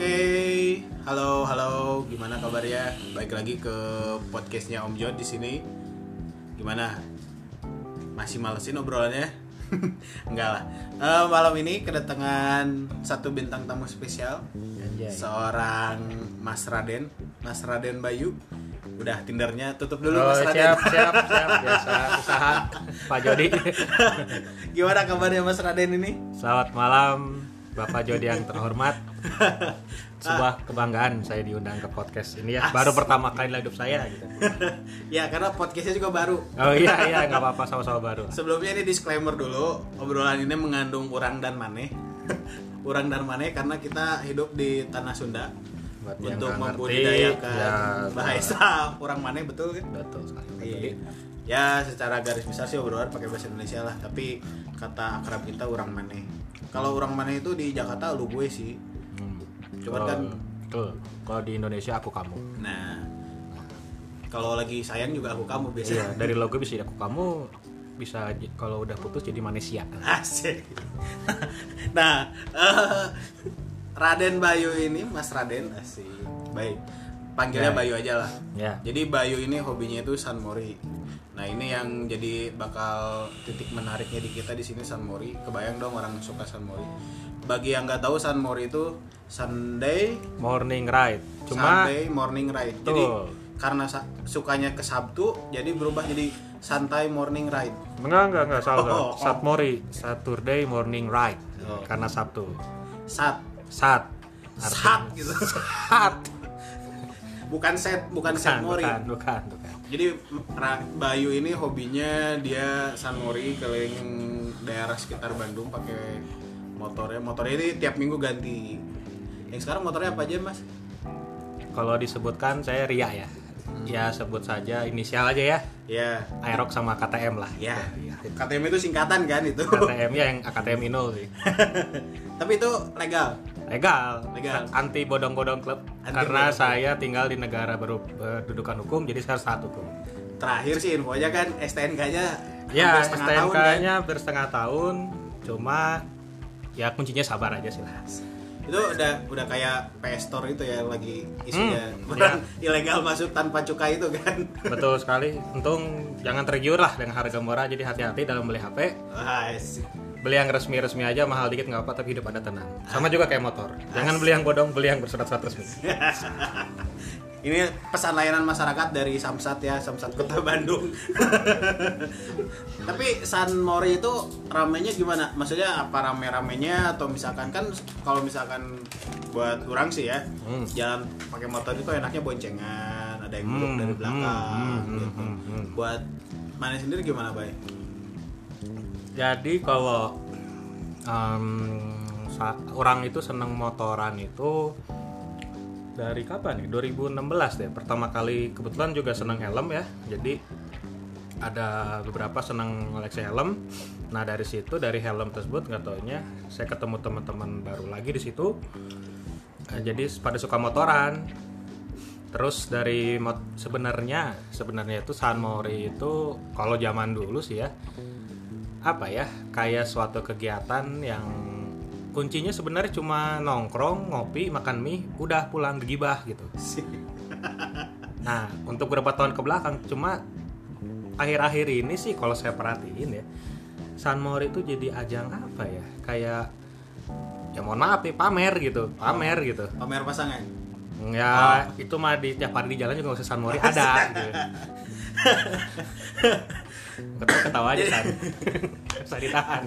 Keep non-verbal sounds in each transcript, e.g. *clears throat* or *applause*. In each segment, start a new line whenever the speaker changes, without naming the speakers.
Oke, halo halo, gimana kabarnya? Baik lagi ke podcastnya Om John di sini. Gimana? Masih malesin obrolannya? *laughs* Enggak lah. Eh, malam ini kedatangan satu bintang tamu spesial,
Anjay.
seorang Mas Raden, Mas Raden Bayu. Udah tindernya tutup dulu
Oh,
Mas Raden.
siap, siap, *laughs* siap. Biasa usaha Pak Jody. *laughs*
gimana kabarnya Mas Raden ini?
Selamat malam Bapak Jody yang terhormat. *laughs* Sebuah kebanggaan saya diundang ke podcast ini ya. Baru pertama kali dalam hidup saya gitu. *laughs*
ya karena podcastnya juga baru.
Oh iya iya *laughs* nggak apa-apa sama-sama baru.
Sebelumnya ini disclaimer dulu, obrolan ini mengandung urang dan maneh. urang dan maneh karena kita hidup di tanah Sunda
Buat
untuk membudidayakan
ya,
bahasa orang maneh betul kan?
Betul
Iya. Ya secara garis besar sih obrolan pakai bahasa Indonesia lah, tapi kata akrab kita urang maneh. Kalau urang maneh itu di Jakarta lu gue sih.
Hmm.
Cuman kan-
betul. Kalau di Indonesia aku kamu.
Nah, kalau lagi sayang juga aku kamu biasa.
Iya, dari logo bisa jadi aku kamu bisa kalau udah putus jadi manusia.
Asik. *laughs* nah, eh, Raden Bayu ini, Mas Raden, asik. Baik. Panggilnya
Ya.
Bayu aja lah.
Ya.
Jadi Bayu ini hobinya itu San Mori. Nah, ini yang jadi bakal titik menariknya di kita di sini San Mori. Kebayang dong orang suka San Mori. Bagi yang nggak tahu San Mori itu Sunday
Morning ride. Cuma
Sunday morning ride. Jadi
Betul.
karena sukanya ke Sabtu, jadi berubah jadi santai morning ride.
Enggak, enggak, enggak, salah.
Oh,
salah.
oh.
Satmori, Saturday morning ride.
Oh.
Karena Sabtu.
Sat,
Sat.
sat gitu.
Sat. *laughs*
bukan set bukan, set
Bukan,
mori
bukan, bukan, bukan.
Jadi Bayu ini hobinya dia San Mori keliling daerah sekitar Bandung pakai motornya motornya ini tiap minggu ganti yang sekarang motornya apa aja mas
Kalau disebutkan saya Ria ya. Ya sebut saja inisial aja ya.
ya
Aerox sama KTM lah.
ya
Iya.
KTM itu singkatan kan itu
KTM ya yang AKTM *laughs* Inul sih.
tapi itu legal
Legal.
Legal.
Anti bodong-bodong klub.
Anti
Karena
bodong.
saya tinggal di negara baru berdudukan hukum jadi saya harus taat hukum.
terakhir sih infonya kan STNK-nya
Ya,
tahun kan
STNK-nya bersetengah tahun, cuma ya kuncinya sabar aja sih lah.
itu udah udah kayak PS Store itu ya lagi isunya
Hmm, *laughs*
barang ilegal masuk tanpa cukai itu kan
Betul *laughs* sekali. Untung jangan tergiur lah dengan harga murah, jadi hati-hati dalam beli HP.
Asik.
Beli yang resmi-resmi aja, mahal dikit nggak apa, tapi hidup ada tenang. Sama juga kayak motor. Jangan beli yang bodong, beli yang bersurat-surat resmi. *laughs*
Ini pesan layanan masyarakat dari Samsat ya, Samsat Kota Bandung. *laughs* Tapi San Mori itu ramenya gimana? Maksudnya apa rame-ramenya atau misalkan kan kalau misalkan buat orang sih ya,
Hmm.
jalan pakai motor itu enaknya boncengan, ada yang duduk
Hmm,
dari
hmm,
belakang
hmm,
gitu.
hmm, hmm, hmm.
Buat mana sendiri gimana, Bay?
Jadi kalau sa- orang itu seneng motoran itu dari kapan nih? 2016 deh. Pertama kali kebetulan juga seneng helm ya. Jadi ada beberapa seneng koleksi helm. Nah dari situ dari helm tersebut nggak taunya saya ketemu teman-teman baru lagi di situ. Eh, jadi pada suka motoran. Terus dari sebenarnya sebenarnya itu San Mori itu kalau zaman dulu sih ya apa ya kayak suatu kegiatan yang kuncinya sebenarnya cuma nongkrong ngopi makan mie udah pulang gegibah gitu *laughs* nah untuk beberapa tahun ke belakang cuma akhir-akhir ini sih kalau saya perhatiin ya San Mori itu jadi ajang apa ya kayak ya mohon maaf nih pamer gitu pamer gitu
Pamer pasangan.
ya itu mah di tiap hari di jalan juga nggak usah San Mori *laughs* ada gitu. *laughs* ketawa ketawa aja San bisa ditahan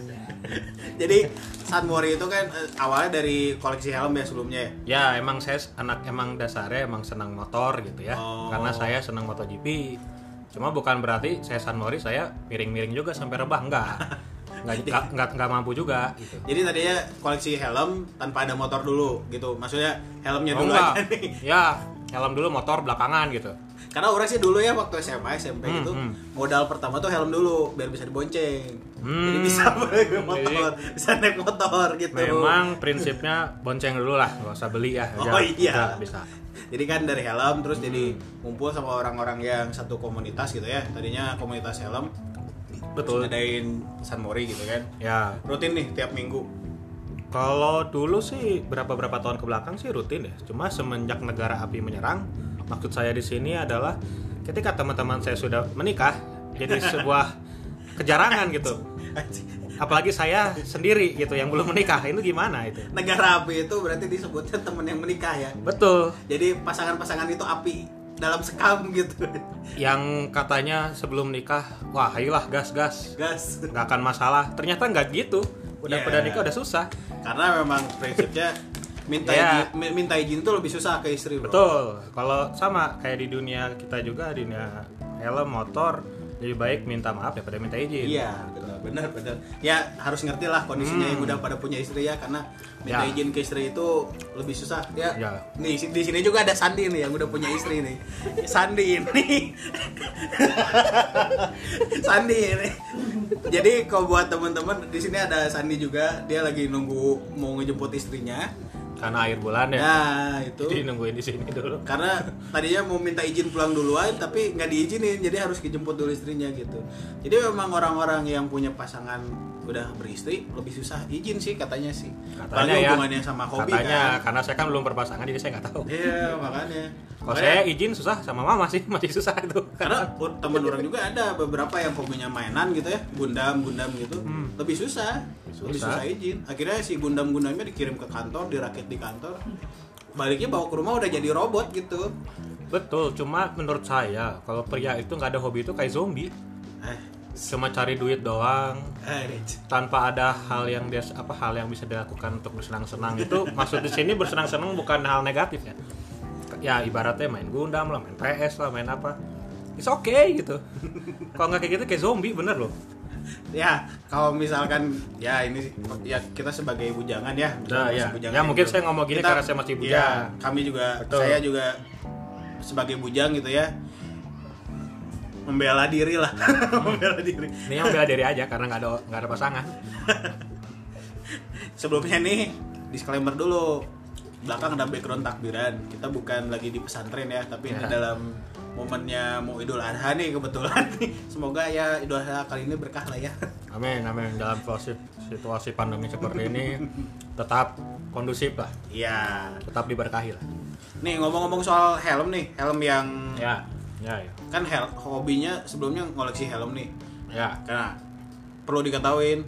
Jadi San Mori itu kan eh, awalnya dari koleksi helm ya sebelumnya ya.
ya emang saya anak emang dasarnya emang senang motor gitu ya
Oh.
karena saya senang MotoGP cuma bukan berarti saya San Mori saya miring-miring juga sampai rebah enggak nggak nggak nggak, nggak mampu juga gitu
Jadi tadinya koleksi helm tanpa ada motor dulu gitu. Maksudnya helmnya
Oh,
dulu
enggak.
aja nih.
ya helm dulu motor belakangan gitu
Karena orang sih dulu ya waktu SMA SMP
Hmm,
gitu
hmm.
modal pertama tuh helm dulu biar bisa dibonceng.
Hmm.
Jadi bisa *laughs* naik motor, bisa naik motor gitu.
memang prinsipnya bonceng dulu lah nggak usah beli ya
Oh,
Udah-
iya.
bisa
Jadi kan dari helm terus jadi
Hmm.
ngumpul sama orang-orang yang satu komunitas gitu ya. Tadinya komunitas helm
betul
ngadain San Mori gitu kan.
ya
Rutin nih tiap minggu.
Kalau dulu sih berapa berapa tahun ke belakang sih rutin ya. Cuma semenjak negara api menyerang, maksud saya di sini adalah ketika teman-teman saya sudah menikah, jadi *laughs* sebuah kejarangan gitu. Apalagi saya sendiri gitu yang belum menikah, itu gimana itu?
Negara api itu berarti disebutnya temen yang menikah ya.
Betul.
Jadi pasangan-pasangan itu api dalam sekam gitu.
Yang katanya sebelum nikah, wah ayolah gas-gas,
Gas.
nggak akan masalah. Ternyata nggak gitu. Udah
Yeah.
pada nikah udah susah.
Karena memang prinsipnya minta
Ya.
izin, mi- minta izin itu lebih susah ke istri, Bro.
Betul. Kalau sama kayak di dunia kita juga di dunia helm motor lebih baik minta maaf daripada minta izin.
Iya, benar, benar, benar. Ya harus ngerti lah kondisinya yang udah pada punya istri ya, karena minta
Hmm. Ya.
izin ke istri itu lebih susah. Ya.
Ya.
Nih di sini juga ada Sandi nih yang udah punya istri nih. Sandi ini. *laughs* Sandi ini. Jadi kalau buat teman-teman di sini ada Sandi juga, dia lagi nunggu mau ngejemput istrinya.
Karena akhir bulan ya.
Nah, itu.
Jadi nungguin di sini dulu.
karena tadinya mau minta izin pulang duluan tapi nggak diizinin jadi harus dijemput dulu istrinya gitu jadi memang orang-orang yang punya pasangan udah beristri lebih susah izin sih katanya sih
Katanya ya.
hubungannya sama hobi
Katanya
kan
karena saya kan belum berpasangan jadi saya nggak tahu.
iya makanya
Kalau saya izin susah sama mama sih *laughs* masih susah itu.
karena teman orang juga ada beberapa yang hobinya mainan gitu ya gundam gundam gitu
Hmm.
lebih susah lebih
Susah.
susah izin akhirnya si gundam gundamnya dikirim ke kantor dirakit di kantor baliknya bawa ke rumah udah jadi robot gitu
Betul. Cuma menurut saya kalau pria itu nggak ada hobi itu kayak zombie.
eh
Cuma cari duit doang. tanpa ada hal yang dia apa hal yang bisa dilakukan untuk bersenang-senang itu *laughs* maksud di sini bersenang-senang bukan hal negatif ya ya ibaratnya main Gundam lah main PS lah main apa it's okay gitu kalau nggak kayak gitu kayak zombie bener loh
ya kalau misalkan ya ini ya kita sebagai bujangan ya
Nah, ya.
bujangan
Ya, mungkin
gitu.
saya ngomong gini karena saya masih bujang.
ya, kami juga
Betul.
saya juga sebagai bujang gitu ya membela diri lah. *laughs* Membela diri.
Ini yang bela diri aja karena nggak ada nggak ada pasangan. *laughs*
Sebelumnya nih disclaimer dulu. Belakang ada background takbiran. Kita bukan lagi di pesantren ya tapi ini
Ya.
dalam momennya mau idul adha nih kebetulan nih. Semoga ya idul adha kali ini berkah lah ya.
Amin amin. Dalam situasi situasi pandemi seperti ini tetap kondusif lah.
Iya.
Tetap diberkahi lah.
Nih ngomong-ngomong soal helm nih. Helm yang
ya ya ya.
Kan hel hobinya sebelumnya ngoleksi helm nih.
Ya.
Karena perlu diketahuin.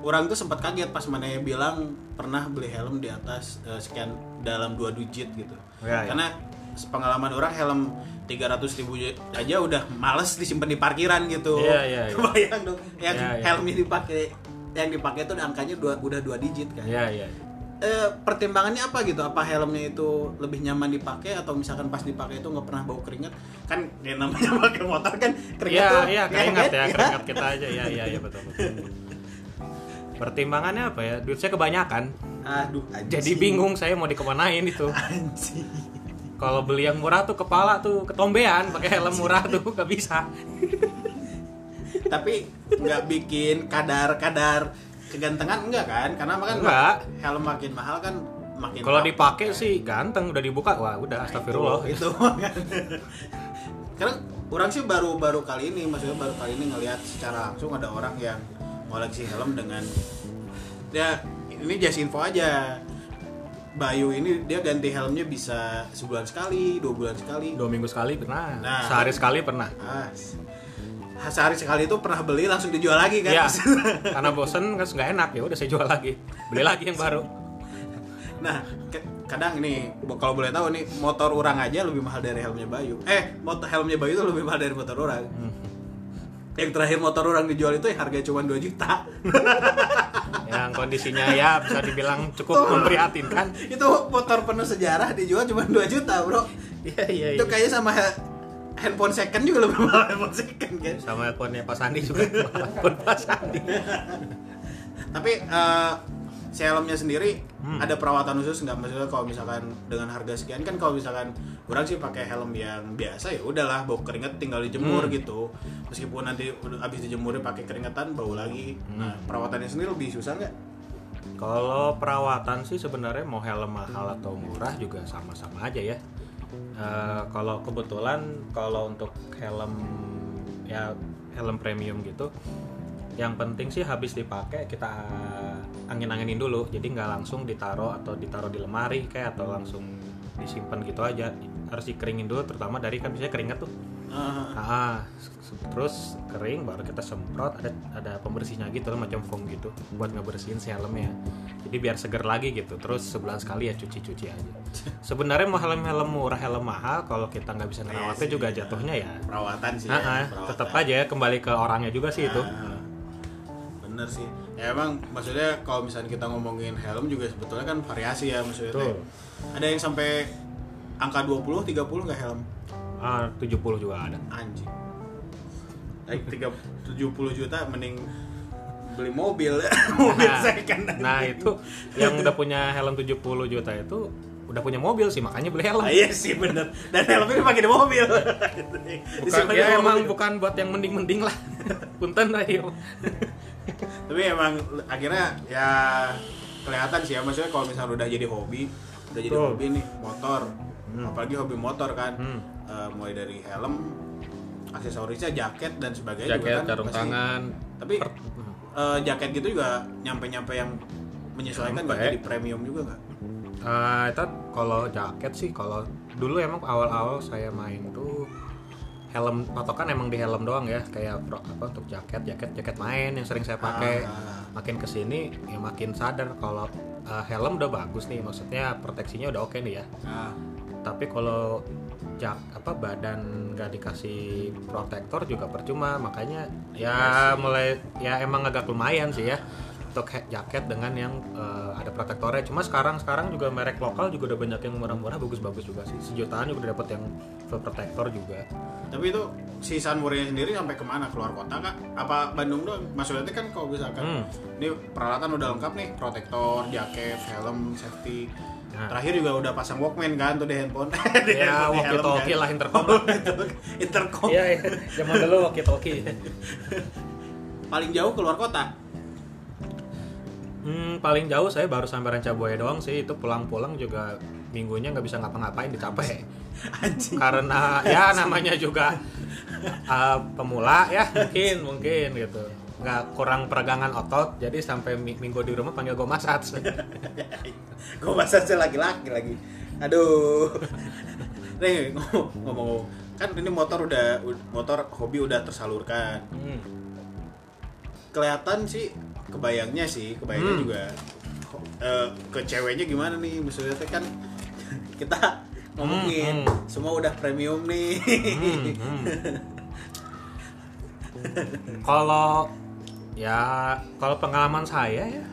Orang tuh sempat kaget pas mana bilang pernah beli helm di atas eh, sekian dalam dua digit gitu.
Ya, ya.
karena pengalaman orang helm 300 ribu aja udah males disimpan di parkiran gitu.
Iya, iya, iya. *laughs*
kebayang dong yang
Iya, iya.
helmnya dipakai yang dipakai tuh angkanya dua, udah dua digit kan.
Ya ya
Eh, pertimbangannya apa gitu? Apa helmnya itu lebih nyaman dipakai atau misalkan pas dipakai itu nggak pernah bau keringat? Kan ya namanya *laughs* pakai motor kan keringat
Iya,
tuh
iya,
nggak
keringat
kan?
ya, keringat kita aja. Iya, iya, iya, *laughs* betul, betul. Pertimbangannya apa ya? Duit saya kebanyakan.
Aduh, anjing.
Jadi bingung saya mau dikemanain itu. *laughs*
Anjing.
Kalau beli yang murah tuh kepala tuh ketombean, pakai helm murah tuh gak bisa.
Tapi nggak bikin kadar-kadar kegantengan enggak kan? Karena makan
Enggak.
helm makin mahal kan makin
Kalau dipakai sih ganteng, udah dibuka, wah udah astagfirullah.
itu, itu *laughs* karena orang sih baru-baru kali ini maksudnya baru kali ini ngelihat secara langsung ada orang yang koleksi helm dengan ya ini just info aja Bayu ini dia ganti helmnya bisa sebulan sekali dua bulan sekali
Dua minggu sekali pernah,
Nah.
sehari sekali pernah.
ah, sehari sekali itu pernah beli langsung dijual lagi kan
Iya, *laughs* karena bosen kan nggak enak ya udah saya jual lagi, beli lagi yang baru.
Nah, kadang ini bo- kalau boleh tahu nih motor orang aja lebih mahal dari helmnya Bayu. Eh, motor helmnya Bayu itu lebih mahal dari motor orang.
Hmm.
Yang terakhir motor orang dijual itu yang harganya cuma 2 juta. *laughs*
Yang kondisinya ya bisa dibilang cukup memprihatinkan.
itu motor penuh sejarah dijual cuma 2 juta, Bro.
Iya iya.
Itu kayaknya sama handphone second juga lebih mahal *laughs* handphone second kan.
sama handphonenya Pak Sandi juga *laughs* handphone Pak Sandi
Tapi eh, si helmnya sendiri
Hmm.
ada perawatan khusus nggak maksudnya kalau misalkan dengan harga sekian kan kalau misalkan orang sih pakai helm yang biasa ya udahlah bau keringet tinggal dijemur
Hmm.
gitu meskipun nanti udah habis dijemurnya pakai keringetan bau lagi
Hmm.
nah perawatannya sendiri lebih susah nggak
kalau perawatan sih sebenarnya mau helm mahal atau murah juga sama-sama aja ya Eh, kalau kebetulan kalau untuk helm ya helm premium gitu yang penting sih habis dipakai kita angin-anginin dulu. Jadi nggak langsung ditaruh atau ditaruh di lemari kayak atau langsung disimpan gitu aja. Harus dikeringin dulu terutama dari kan biasanya keringat tuh
Ah,
ah. Terus kering baru kita semprot ada ada pembersihnya gitu loh macam foam gitu buat ngebersihin si helmnya jadi biar seger lagi gitu terus sebulan sekali ya cuci-cuci aja. *laughs* Sebenarnya mau helm-helm murah helm mahal kalau kita nggak bisa ngerawatnya
sih,
juga
ya.
jatuhnya ya.
perawatan sih
Ah, ah,
ya, perawatan.
tetap aja ya kembali ke orangnya juga sih itu.
Ah, bener sih. Ya emang maksudnya kalau misalnya kita ngomongin helm juga sebetulnya kan variasi ya maksudnya ada yang sampai angka 20 30 nggak helm
ah 70 juga ada.
Anjing. 3, 70 juta mending beli mobil. *laughs* Mobil
Nah,
second
nah itu yang udah punya helm 70 juta itu udah punya mobil sih makanya beli helm.
Ah, iya sih bener. Dan helmnya dipakai di mobil.
Bukan ya
mobil.
emang bukan buat yang mending-mending lah. *laughs* Punten lah iya.
tapi emang akhirnya ya kelihatan sih ya. Maksudnya kalau misalnya udah jadi hobi udah jadi
Betul.
hobi nih motor.
Hmm.
apalagi hobi motor kan.
Hmm.
Eh, mulai dari helm aksesorisnya jaket dan sebagainya juga
jaket
kan
sarung
pasti-
tangan
tapi
per-
eh, jaket gitu juga nyampe-nyampe yang menyesuaikan nggak?
Nyampe.
jadi premium juga nggak?
Ah, itu kalau jaket sih kalau dulu emang awal-awal saya main tuh helm patokan emang di helm doang ya. Kayak pro, apa untuk jaket jaket jaket main yang sering saya pakai.
Ah.
makin ke sini ya makin sadar kalau ah, helm udah bagus nih. Maksudnya proteksinya udah oke nih ya.
Nah,
tapi kalau jak apa badan nggak dikasih protektor juga percuma. Makanya ya mulai ya emang agak lumayan sih ya untuk jaket dengan yang eh, ada protektornya. Cuma sekarang sekarang juga merek lokal juga udah banyak yang murah-murah bagus-bagus juga sih. Sejutaan juga udah dapat yang full protektor juga.
Tapi itu si Sunmurnya sendiri sampai ke mana? Keluar kota kak apa Bandung doang? Maksudnya kan kalau misalkan
Hmm.
ini peralatan udah lengkap nih protektor jaket helm safety
Nah.
terakhir juga udah pasang Walkman kan tuh di handphone. *laughs* Di
ya
handphone,
walkie talkie
kan.
lah intercom
Oh, intercom.
Iya iya. Zaman dulu walkie talkie *laughs*
paling jauh keluar kota?
Hmm, paling jauh saya baru sampai Rancabuaya doang sih. Itu pulang-pulang juga minggunya nggak bisa ngapa-ngapain dicapek. *laughs*
Anjing.
Karena ya namanya juga uh, pemula ya mungkin mungkin gitu nggak kurang peregangan otot jadi sampai mi- minggu di rumah panggil gue masat
gue *laughs* masa saya laki-laki lagi. Aduh. *laughs* Nih ngomong kan ini motor udah motor hobi udah tersalurkan.
Hmm.
kelihatan sih kebayangnya sih kebayangnya
Hmm.
juga. Eh, ke ceweknya gimana nih? Maksudnya kan *laughs* kita ngomongin
Hmm,
semua udah premium nih.
Hmm, hmm. kalau ya kalau pengalaman saya ya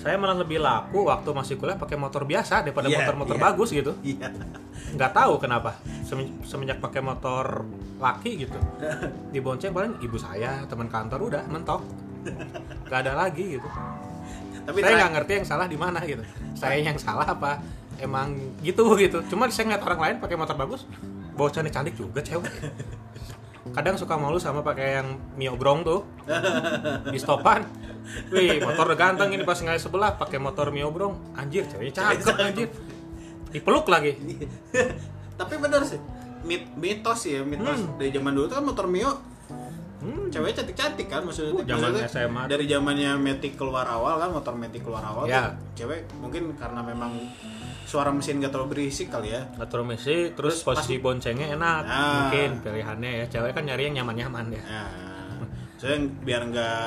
saya malah lebih laku waktu masih kuliah pakai motor biasa daripada
Iya,
motor-motor
iya.
bagus gitu.
Iya.
Nggak tahu kenapa Semen- semenjak pakai motor laki gitu. *laughs* Dibonceng paling ibu saya teman kantor udah mentok. Nggak ada lagi gitu.
Tapi
saya nggak ngerti yang salah di mana gitu. Saya yang salah apa? Emang gitu gitu. Cuma saya ngeliat orang lain pakai motor bagus bawa cantik cantik juga cewek kadang suka malu sama pakai yang Mio Grong tuh. Di stopan. Wih motor udah ganteng ini pas ngeliat sebelah pakai motor Mio Grong anjir ceweknya cakep anjir. Dipeluk lagi. *laughs*
Tapi bener sih mit mitos ya mitos
Hmm.
dari zaman dulu tuh kan motor mio
hmm.
cewek cantik cantik kan maksudnya
Uh, zaman
maksudnya
SMA.
dari zamannya metik keluar awal kan motor metik keluar awal
Ya.
tuh cewek mungkin karena memang suara mesin gak terlalu berisik kali ya
Atur misi terus
Terus
posisi boncengnya enak
Ah.
mungkin pilihannya ya cewek kan nyari yang nyaman-nyaman ya
Nah, saya biar nggak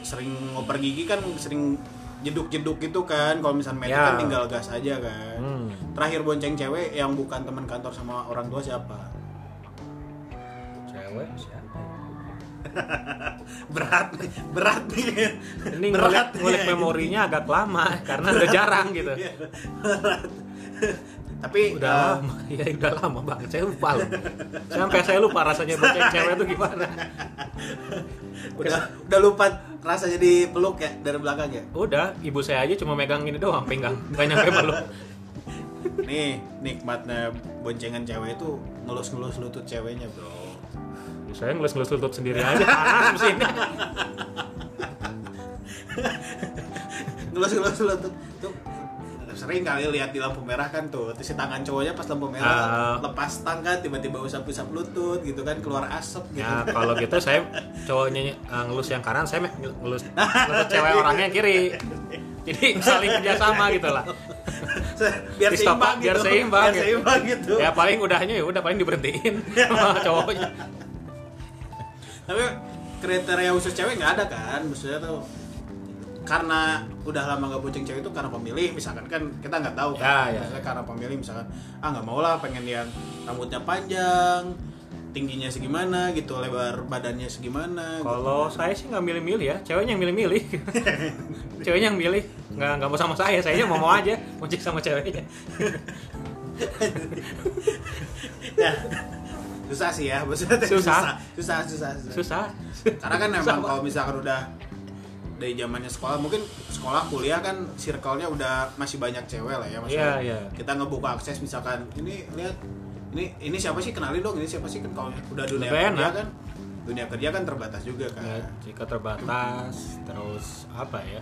sering ngoper gigi kan sering jeduk-jeduk gitu kan. Kalau misalnya metik
Ya.
kan tinggal gas aja kan.
Hmm.
Terakhir bonceng cewek yang bukan teman kantor sama orang tua siapa?
cewek siapa?
Berat nih, berat nih.
ini
berat
ngulik, ngulik memorinya agak lama *laughs* karena udah jarang gitu
Iya, berat. Tapi
udah
eh,
lama *laughs* ya udah lama banget saya lupa loh sampai saya lupa rasanya bonceng cewek itu gimana *laughs*
udah udah lupa rasanya dipeluk ya dari belakang ya.
udah ibu saya aja cuma megang ini doang pinggang nggak nyampe meluk
Nih, nikmatnya boncengan cewek itu ngelus-ngelus lutut ceweknya, Bro.
Saya ngelus-ngelus lutut sendiri aja panas mesinnya
ngelus ngelus lutut tuh sering kali lihat di lampu merah kan tuh terus si tangan cowoknya pas lampu merah
Ah.
lepas tangga tiba-tiba usap-usap lutut gitu kan keluar asap gitu
Ya kalau gitu saya cowoknya eh, ngelus yang kanan, saya ngelus, ngelus *laughs* cewek orangnya yang kiri. Jadi saling kerjasama gitu lah.
biar seimbang
biar
gitu
seimbang
biar
gitu.
seimbang gitu
Ya paling udahnya ya udah paling diberhentiin *laughs* sama cowoknya.
Tapi kriteria khusus cewek nggak ada kan maksudnya tuh karena udah lama nggak bonceng cewek itu karena pemilih misalkan kan kita nggak tahu kan
Ya, ya.
Misalnya karena pemilih misalkan ah nggak mau lah pengen yang rambutnya panjang tingginya segimana gitu lebar badannya segimana gitu.
Kalau saya sih nggak milih-milih ya, ceweknya yang milih-milih. *laughs* ceweknya yang milih, nggak nggak mau sama saya, saya mau mau aja bonceng sama ceweknya.
ya susah sih ya *laughs* maksudnya
Susah.
susah susah susah,
Susah.
karena kan
Susah, Pak.
kalau misalkan udah dari zamannya sekolah mungkin sekolah kuliah kan circle-nya udah masih banyak cewek lah ya maksudnya
Iya, iya.
kita ngebuka akses misalkan ini lihat ini ini siapa sih kenalin dong ini siapa sih kan kalau udah dunia
Lebih
kerja
enak.
kan dunia kerja kan terbatas juga kan
Ya, jika terbatas, terus apa ya?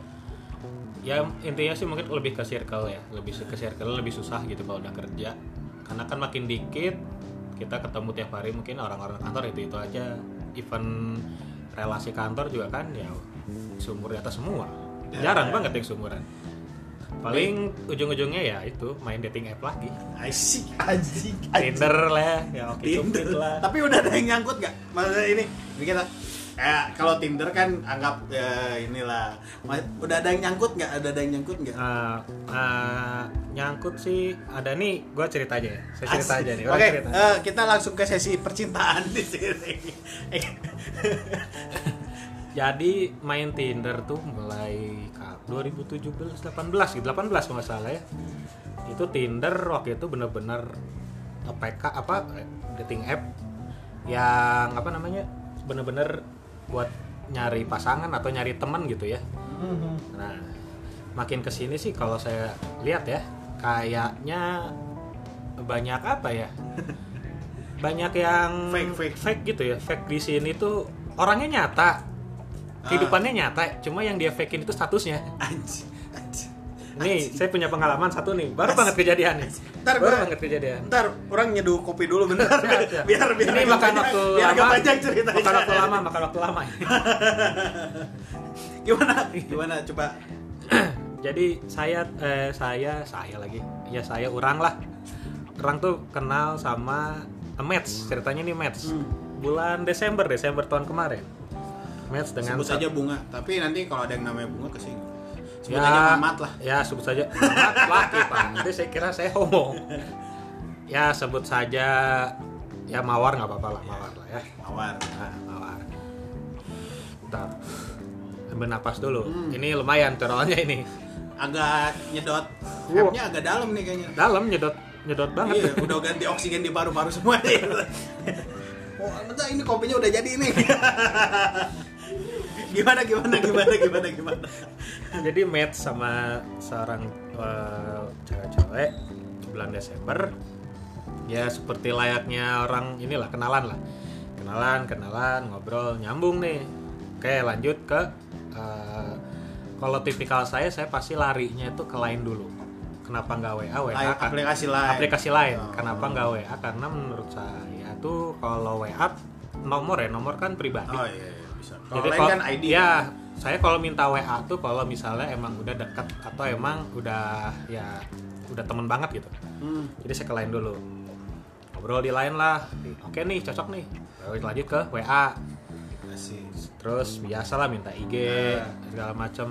Ya intinya sih mungkin lebih ke circle ya, lebih ke circle lebih susah gitu kalau udah kerja. Karena kan makin dikit kita ketemu tiap hari mungkin orang-orang kantor itu itu aja. Even relasi kantor juga kan ya sumur di atas semua.
Ya,
Jarang
ya.
banget yang sumuran. Paling ujung-ujungnya ya itu main dating app lagi.
Asik, anjing.
Tinder lah, ya oke
Tinder
Cupid lah.
Tapi udah ada yang nyangkut nggak? Maksudnya ini, ini kita kayak kalau Tinder kan anggap ya inilah. Udah ada yang nyangkut nggak? Ada ada yang nyangkut nggak?
Nah, nah, nyangkut sih ada nih gue cerita aja ya saya cerita
Asik.
aja nih
Oke,
cerita
eh, kita langsung ke sesi percintaan di sini.
jadi main Tinder tuh mulai ka- 2017 18 gitu 18 kalau nggak salah ya itu Tinder waktu itu bener-bener PK apa eh, dating app yang apa namanya bener-bener buat nyari pasangan atau nyari teman gitu ya Nah, makin ke sini sih kalau saya lihat ya, kayaknya banyak apa ya? *laughs* Banyak yang
Fake, fake.
gitu ya. Fake di sini tuh orangnya nyata, kehidupannya nyata, cuma yang dia fakein itu statusnya.
Anjing, anjing.
Nih, saya punya pengalaman satu nih, baru banget kejadian nih.
Ntar
baru
gua-
banget kejadian.
Ntar orang nyeduh kopi dulu bentar.
Siap, siap.
biar biar
ini makan
panjang-
waktu
biar
lama.
panjang ceritanya.
Makan waktu lama, makan waktu lama. *laughs*
Gimana? Gimana coba? *clears throat*
jadi saya eh, saya saya lagi ya saya orang lah orang tuh kenal sama match ceritanya nih match
Hmm.
bulan Desember Desember tahun kemarin match dengan
Sebut saja bunga, tapi nanti kalau ada yang namanya bunga ke sini. Sebut
ya,
aja Mamat lah.
ya sebut saja Mamat laki pak nanti saya kira saya homo ya sebut saja ya mawar nggak apa-apa lah mawar lah ya
Mawar.
nah, mawar Bentar. ambil napas dulu
Hmm.
ini lumayan corolnya ini
Agak nyedot. Hapnya agak dalam nih kayaknya.
dalam nyedot nyedot banget
Iya, udah ganti oksigen di paru-paru semua nih. *laughs* Oh, ini kopinya udah jadi nih. *laughs* gimana gimana gimana gimana gimana.
jadi match sama seorang eh, cewek-cewek bulan Desember ya seperti layaknya orang inilah kenalan lah. Kenalan kenalan ngobrol nyambung nih. Oke lanjut ke eh, kalau tipikal saya saya pasti larinya itu ke lain dulu. Kenapa nggak WA WA
Lain,
kan-
aplikasi lain.
aplikasi lain.
Oh.
kenapa nggak WA karena menurut saya tuh kalau WA nomor ya nomor kan pribadi.
Oh iya, iya bisa. Kalau
jadi
lain
kalau
kan ID.
ya saya kalau minta WA tuh kalau misalnya emang udah dekat atau emang udah ya udah temen banget gitu.
Hmm.
Jadi saya ke lain dulu. Ngobrol di lain lah. Oke nih cocok nih. Lalu lanjut ke WA.
Asik.
Terus biasa lah minta IG
Nah.
segala macem.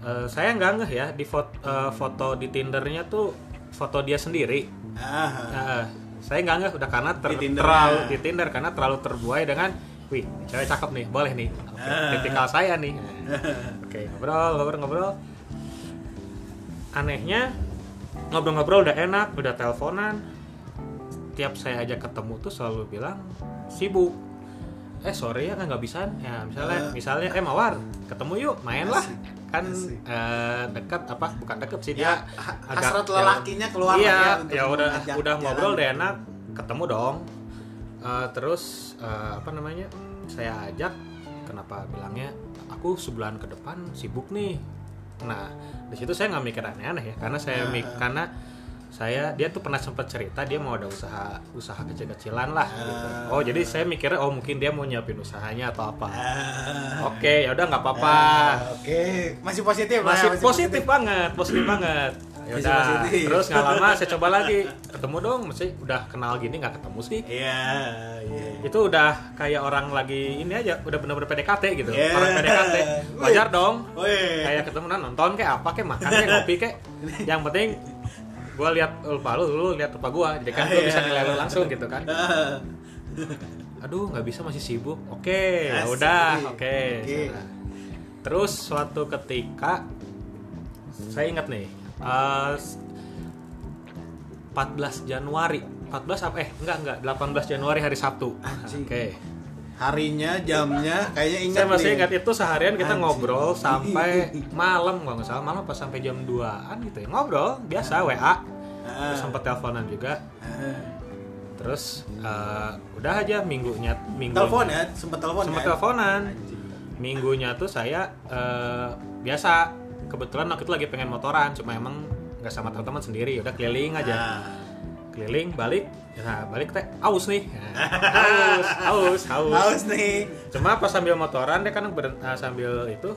Eh, saya nggak ngeh ya di foto, foto di Tindernya tuh foto dia sendiri.
Ah.
Nah, saya nggak ngeh udah karena ter-
Di
terlalu di Tinder karena terlalu terbuai dengan wih cewek cakep nih boleh nih Oke,
Ah.
tipikal saya nih *laughs* oke ngobrol ngobrol ngobrol anehnya ngobrol-ngobrol udah enak udah teleponan tiap saya ajak ketemu tuh selalu bilang sibuk eh sore ya kan nggak bisa ya misalnya
Ah.
misalnya eh mawar ketemu yuk main lah kan
asik.
eh, dekat apa bukan dekat sih
Ya,
dia
ha-
agak-
hasrat lelakinya keluar
iya,
ya
ya udah udah
jalan.
ngobrol udah enak ketemu dong Eh, terus eh, apa namanya saya ajak kenapa bilangnya aku sebulan ke depan sibuk nih nah di situ saya nggak mikir aneh-aneh ya karena saya mik
Ah.
karena saya dia tuh pernah sempat cerita dia mau ada usaha usaha kecil-kecilan lah gitu.
Ah.
oh jadi saya mikirnya oh mungkin dia mau nyiapin usahanya atau apa
Ah.
oke ya udah nggak apa-apa
Oke, masih positif lah,
masih positif banget positif banget ya
Masih
udah
positif.
terus nggak lama saya coba lagi ketemu dong masih udah kenal gini nggak ketemu sih
Iya, iya.
itu udah kayak orang lagi ini aja udah bener-bener PDKT gitu
Yeah.
orang PDKT wajar dong kayak ketemu nah, nonton kayak apa kayak makan kayak ngopi kayak yang penting gue lihat lupa lu lu lihat lupa gue jadi kan gue
Iya.
bisa nilai lu langsung gitu kan *laughs* aduh nggak bisa masih sibuk oke ya
Asik.
udah oke
Oke.
sudah. terus suatu ketika saya ingat nih eh, 14 Januari. 14 apa? Eh enggak enggak. 18 Januari hari Sabtu. Oke.
Harinya, jamnya, kayaknya ingat
saya masih
nih.
ingat itu seharian kita
Anjing.
ngobrol sampai *laughs* malam kalau nggak salah. Malam pas sampai jam 2an gitu ya. Ngobrol biasa WA
Ah.
terus sempat teleponan juga.
Ah.
terus eh, udah aja minggunya minggu
Telepon ya, sempat telepon
sempat
kan?
teleponan. Minggunya tuh saya eh, biasa kebetulan waktu itu lagi pengen motoran cuma emang nggak sama teman-teman sendiri udah keliling aja
Ah.
keliling balik nah balik teh aus nih aus aus aus
nih.
cuma pas sambil motoran dia kan beren- ah, sambil itu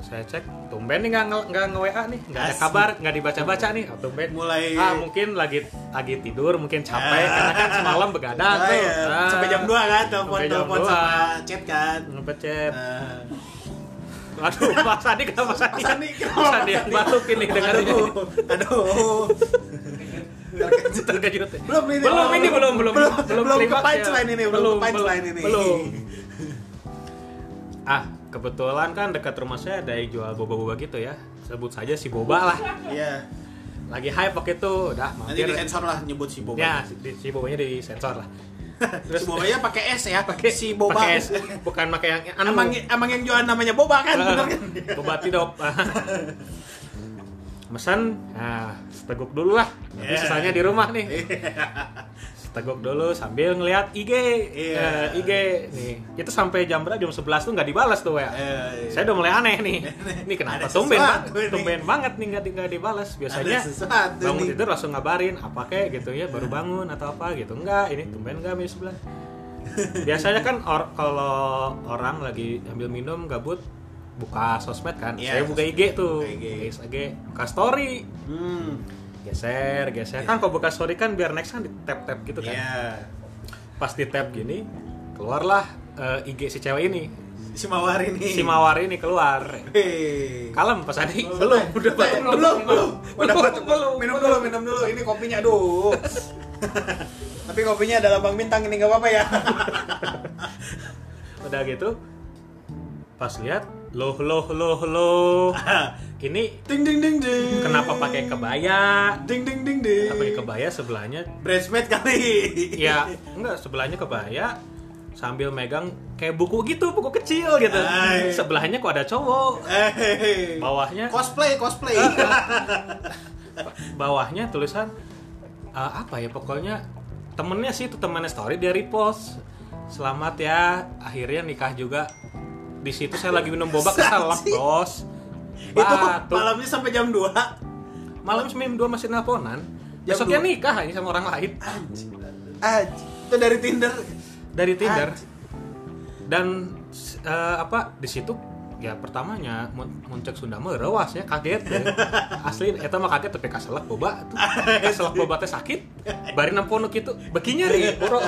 saya cek tumben nih nggak nggak nge WA nih nggak ada kabar nggak dibaca baca nih oh, tumben
Mulai-
ah mungkin lagi lagi tidur mungkin capek
Ah.
karena kan semalam begadang
Ah,
tuh. Ah.
Sampai jam 2 kan, telepon
Sampai jam
telepon
2.
sama chat kan.
ngepecet
Ah.
Aduh Mas Adi kenapa Mas Adi
Mas Andi, kenapa
Mas
Mas
yang
Andi?
batuk ini dengan
aduh, aduh. Terkejut.
terkejut
Belum ini.
belum ini belum belum
belum belum ke
ya.
punchline ini, belum ke punchline ini.
belum ah kebetulan kan dekat rumah saya ada yang jual boba-boba gitu ya sebut saja si boba lah
Iya.
lagi hype waktu itu udah
Nanti
mampir
disensor lah nyebut si Boba.
ya si, si bobanya di sensor lah
si Bobanya pakai S ya,
pakai
si Boba.
pakai es, bukan pakai yang anu.
Emang emang yang jualan namanya Boba kan, kan?
boba tidop. *laughs* Mesan nah seteguk dulu lah.
Yeah.
sisanya di rumah nih seteguk dulu sambil ngeliat IG
Iya.
Eh, IG nih. Itu sampai jam berapa? Jam 11 tuh nggak dibalas tuh ya
Eh,
saya udah mulai aneh nih. *laughs* Ini kenapa tumben banget tumben banget nih nggak nggak dibalas biasanya bangun
nih.
tidur langsung ngabarin apa kek? gitu ya baru bangun atau apa? gitu. Enggak ini tumben enggak jam 11 biasanya kan or- kalau orang lagi ambil minum gabut buka sosmed kan.
Iya,
saya buka IG tuh.
Buka IG.
buka IG buka story.
Hmm.
Geser geser kan kalau buka story kan biar next kan di tap tap gitu kan
Iya.
pas di tap gini keluarlah eh, IG si cewek ini
Si Mawar ini.
si mawar ini keluar
Hei.
kalem pas tadi belum udah batuk
belum, belum, belum. Udah batuk.
belum,
Minum dulu, minum dulu. Ini kopinya, aduh. *laughs* Tapi kopinya adalah Bang Bintang ini nggak apa-apa ya.
udah gitu pas lihat loh loh loh loh *laughs* ini
ding ding ding ding.
kenapa pakai kebaya
Ding ding ding ding.
pakai kebaya sebelahnya
Bridesmaid kali.
ya enggak sebelahnya kebaya sambil megang kayak buku gitu buku kecil gitu
Hai.
sebelahnya kok ada cowok
Eh.
bawahnya
Cosplay, cosplay. *laughs*
bawahnya tulisan eh, apa ya pokoknya temennya sih itu temannya story dia repost selamat ya akhirnya nikah juga di situ saya lagi minum boba
Anjing.
bos
Itu
Batuk.
malamnya sampai jam 2.
malam jam dua masih nelponan besoknya nikah ini sama orang lain.
Anjing. Itu dari Tinder.
dari Tinder dan eh, apa di situ ya pertamanya mun mun cek Sunda mah rewas ya kaget ya. *laughs* asli eta mah kaget tapi kaselak boba tuh *laughs* kaselak boba teh sakit bari nempono kitu bekinya nih boro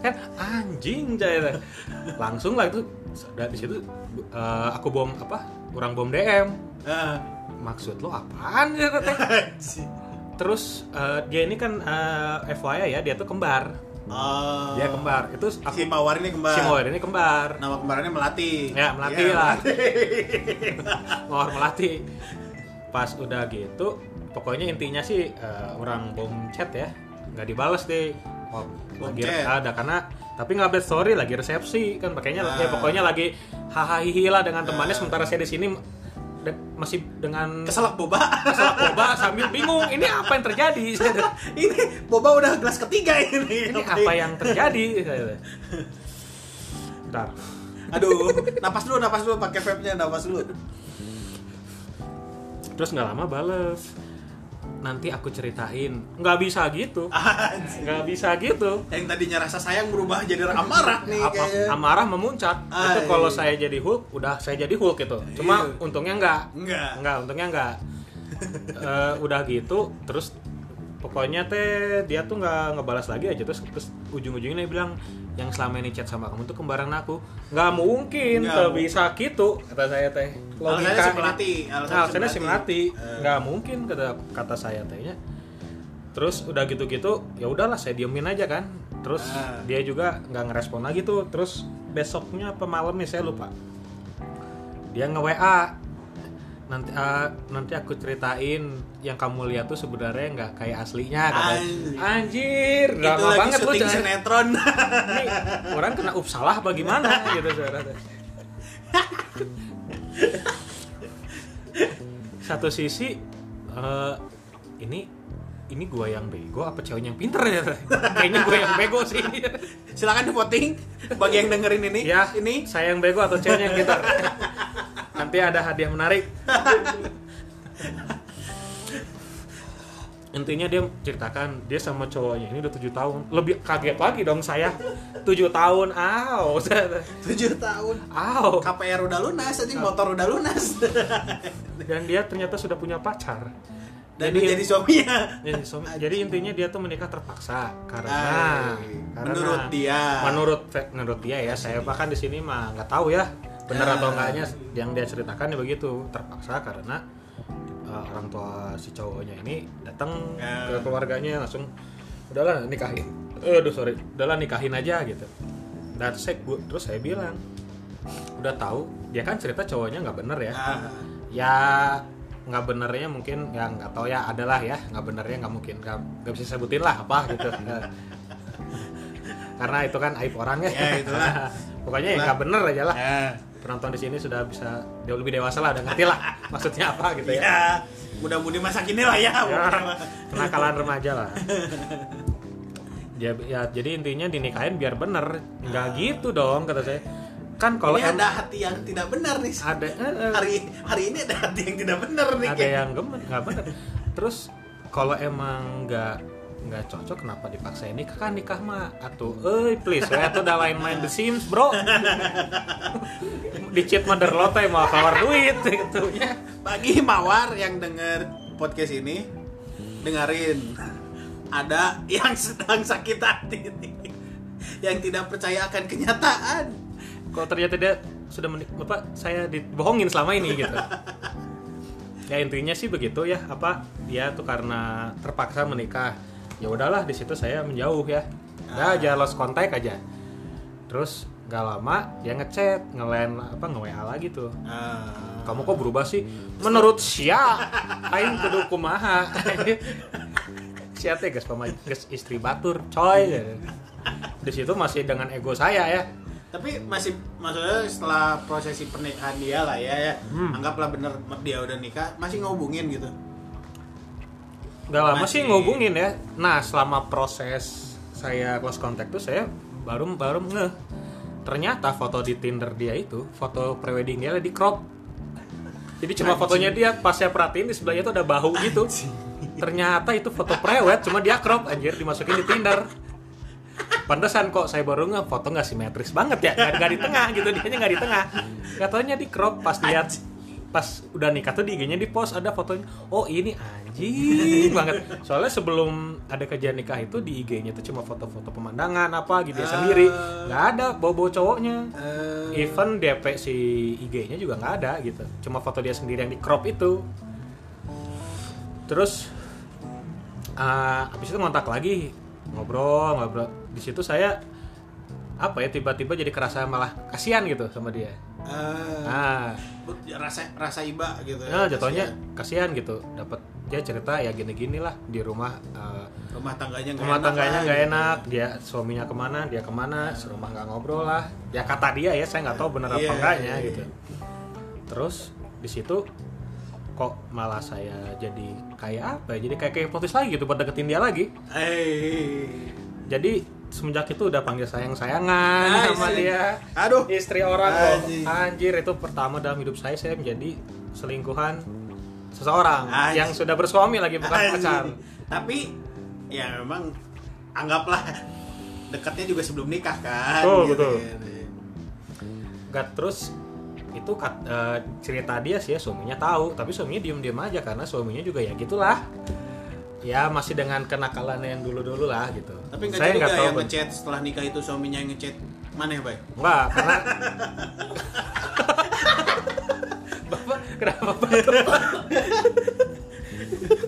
kan anjing jaya langsung lah itu dari situ eh, aku bom apa kurang bom DM
Ah.
maksud lo apaan ya terus eh, dia ini kan eh, FYI ya dia tuh kembar
Oh.
dia kembar itu aku
Si Mawar ini kembar.
si Moer ini kembar
Nama kembarannya Melati.
Ya, Melati
Iya,
lah.
Melati. *laughs*
Mawar melati pas udah gitu pokoknya intinya sih eh, orang bom chat ya nggak dibales deh oh, lagi ada karena tapi nggak update story lagi resepsi kan pakainya
Ah.
ya pokoknya lagi hahaha lah dengan temannya
Ah.
sementara saya di sini de- masih dengan
Keselak boba.
keselak boba sambil bingung ini apa yang terjadi *laughs*
ini boba udah gelas ketiga ini.
ini apa yang terjadi Bentar.
Aduh, napas dulu, napas dulu pakai vape-nya, napas dulu.
terus nggak lama bales nanti aku ceritain. Nggak bisa gitu. Nggak bisa gitu.
Yang tadinya rasa sayang berubah jadi amarah nih
Apa-
kayaknya.
amarah memuncak. Itu
Ay.
kalau saya jadi Hulk udah saya jadi Hulk gitu. Cuma
Iya.
untungnya nggak.
Enggak
Enggak, untungnya enggak. *laughs* Eh, udah gitu, terus pokoknya teh dia tuh nggak ngebalas lagi aja terus terus ujung-ujungnya dia bilang yang selama ini chat sama kamu tuh kembaran aku. Nggak mungkin
Nggak
bisa gitu kata saya teh.
Alasannya si Melati,
alasannya si
Melati. Eh.
nggak mungkin kata kata saya tehnya. Terus udah gitu-gitu ya udahlah saya diemin aja kan. Terus
Ah.
dia juga nggak ngerespon lagi tuh. Terus besoknya apa malamnya saya lupa. Dia nge WA nanti ah, nanti aku ceritain yang kamu lihat tuh sebenarnya nggak kayak aslinya katanya.
Anjir.
anjir
itu
drama
lagi
banget lu jangan-
sinetron.
Ini orang kena up salah bagaimana *laughs* gitu saudara. Satu sisi eh, ini ini gua yang bego apa ceweknya yang pinter ya? Kayaknya gua yang bego sih.
Silakan voting bagi yang dengerin ini
ya
ini.
saya yang bego atau ceweknya yang pinter nanti ada hadiah menarik. Intinya dia ceritakan dia sama cowoknya ini udah tujuh tahun. Lebih kaget lagi dong saya. Tujuh tahun aw *laughs*
tujuh tahun.
Aw
KPR udah lunas aja motor udah lunas. *laughs*
Dan dia ternyata sudah punya pacar.
Dan dia jadi suaminya.
Jadi, suami- jadi intinya dia tuh menikah terpaksa. Karena
Ay,
karena
menurut dia.
menurut menurut dia ya saya bahkan di sini mah nggak tahu ya benar
Ah.
atau enggaknya yang dia ceritakan ya begitu. Terpaksa karena uh, orang tua si cowoknya ini datang
Ya.
ke keluarganya langsung udahlah nikahin. Aduh sorry. Udahlah nikahin aja gitu. Dan saya terus saya bilang udah tahu. Dia kan cerita cowoknya nggak bener ya.
Ah,
ya nggak benernya mungkin ya nggak tahu ya adalah ya. Nggak benernya nggak mungkin nggak bisa sebutin lah apa gitu. *laughs* Karena itu kan aib orang ya,
Ya, itulah. *laughs*
pokoknya ya nggak bener aja lah.
Ya
penonton di sini sudah bisa jauh lebih dewasa lah udah ngerti lah maksudnya apa gitu ya,
ya mudah-mudi masa kini lah ya,
ya kenakalan remaja lah. *laughs* Ya, ya jadi intinya dinikahin biar bener. Nggak gitu dong kata saya. Kan kalau
ini
em-
ada hati yang tidak benar nih.
Ada eh, eh,
hari hari ini ada hati yang tidak benar nih
ada
kayaknya.
yang gemen nggak bener terus kalau emang nggak nggak cocok kenapa dipaksa? Nikah kan nikah mah atuh eh please we atuh udah lain main The Sims bro. *laughs* Di cheat mother lo teh mau keluar duit *laughs* gitu. Ya
bagi mawar yang denger podcast ini dengerin. Ada yang sedang sakit hati yang tidak percaya akan kenyataan.
Kalau ternyata dia sudah menik apa saya dibohongin selama ini gitu. *laughs* Ya intinya sih begitu ya. Apa? Dia tuh karena terpaksa menikah ya udahlah di situ saya menjauh ya. Ya aja lost contact aja. Terus gak lama dia ngechat ngelain apa nge WA lagi tuh.
Ah,
kamu kok berubah sih? Menurut sia aing kudu kumaha? *laughs* Sia teh geus pama geus istri batur coy. Di situ masih dengan ego saya ya.
Tapi masih maksudnya setelah prosesi pernikahan dia lah ya, ya.
Hmm.
anggaplah bener dia udah nikah masih ngehubungin gitu
Gak lama
Masih-
sih ngehubungin ya. Nah selama proses saya close contact tuh saya baru baru ngeh. Ternyata foto di Tinder dia itu foto prewedding dia di crop. Jadi cuma
Anjing.
fotonya dia pas saya perhatiin di sebelahnya tuh ada bahu gitu. Ternyata itu foto prewed cuma dia crop anjir dimasukin di Tinder. Pantesan kok saya baru nge foto nggak simetris banget ya nggak nggak di tengah gitu dia nggak di tengah katanya di crop pas lihat pas udah nikah tuh di IG-nya di post ada fotonya. Oh ini anjing *laughs* banget. Soalnya sebelum ada kejadian nikah itu di IG-nya tuh cuma foto-foto pemandangan apa gitu ya
Ah.
sendiri. Nggak ada bawa-bawa cowoknya.
Eh,
even DP si IG-nya juga nggak ada gitu. Cuma foto dia sendiri yang di crop itu. Terus ah, habis itu ngontak lagi ngobrol ngobrol. Di situ saya apa ya tiba-tiba jadi kerasa malah kasihan gitu sama dia
eh,
nah
rasa rasa iba gitu
ya jatuhnya kasihan gitu. Dapat dia cerita ya gini-gini lah di rumah eh,
rumah tangganya
rumah
enak
tangganya nggak
gitu.
enak dia suaminya ke mana dia ke mana serumah nggak ngobrol lah. Ya kata dia ya saya nggak tahu benar apa
Iya,
enggaknya
iya,
gitu. Terus di situ kok malah saya jadi kayak apa ya jadi kayak kayak plotis lagi gitu buat deketin dia lagi.
Eh,
jadi semenjak itu udah panggil sayang sayangan
Ah,
sama dia
aduh
istri orang
Anjing.
anjir itu pertama dalam hidup saya saya menjadi selingkuhan seseorang
Anjing.
yang sudah bersuami lagi bukan pacar.
Tapi ya memang anggaplah dekatnya juga sebelum nikah kan.
Betul,
gitu
betul.
kan.
Gak terus itu kat- eh, cerita dia sih ya suaminya tahu tapi suaminya diem-diem aja karena suaminya juga ya gitulah ya masih dengan kenakalannya yang dulu-dulu lah gitu
Tapi nggak
saya nggak tahu
yang ngechat setelah nikah itu suaminya yang ngechat mana ya, Bay?
Enggak, karena *laughs* Bapak kenapa Pak?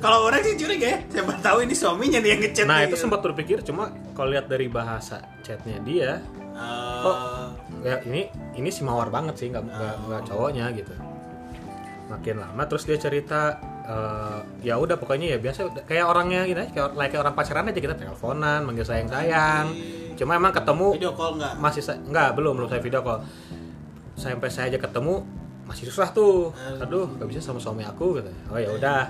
Kalau orang sih curiga ya, siapa tahu ini suaminya nih yang ngechat.
Nah, itu
gitu.
sempat berpikir cuma kalau lihat dari bahasa chatnya dia,
Eh,
kok ya ini ini si mawar banget sih, nggak nggak nggak cowoknya gitu. Makin lama terus dia cerita eh, ya udah pokoknya ya biasa kayak orangnya gitu aja, kayak, kayak orang pacaran aja kita teleponan, manggil sayang sayang. Cuma emang ketemu
video call nggak?
masih nggak belum belum saya video call sampai saya aja ketemu masih susah tuh aduh nggak bisa sama suami aku gitu oh ya udah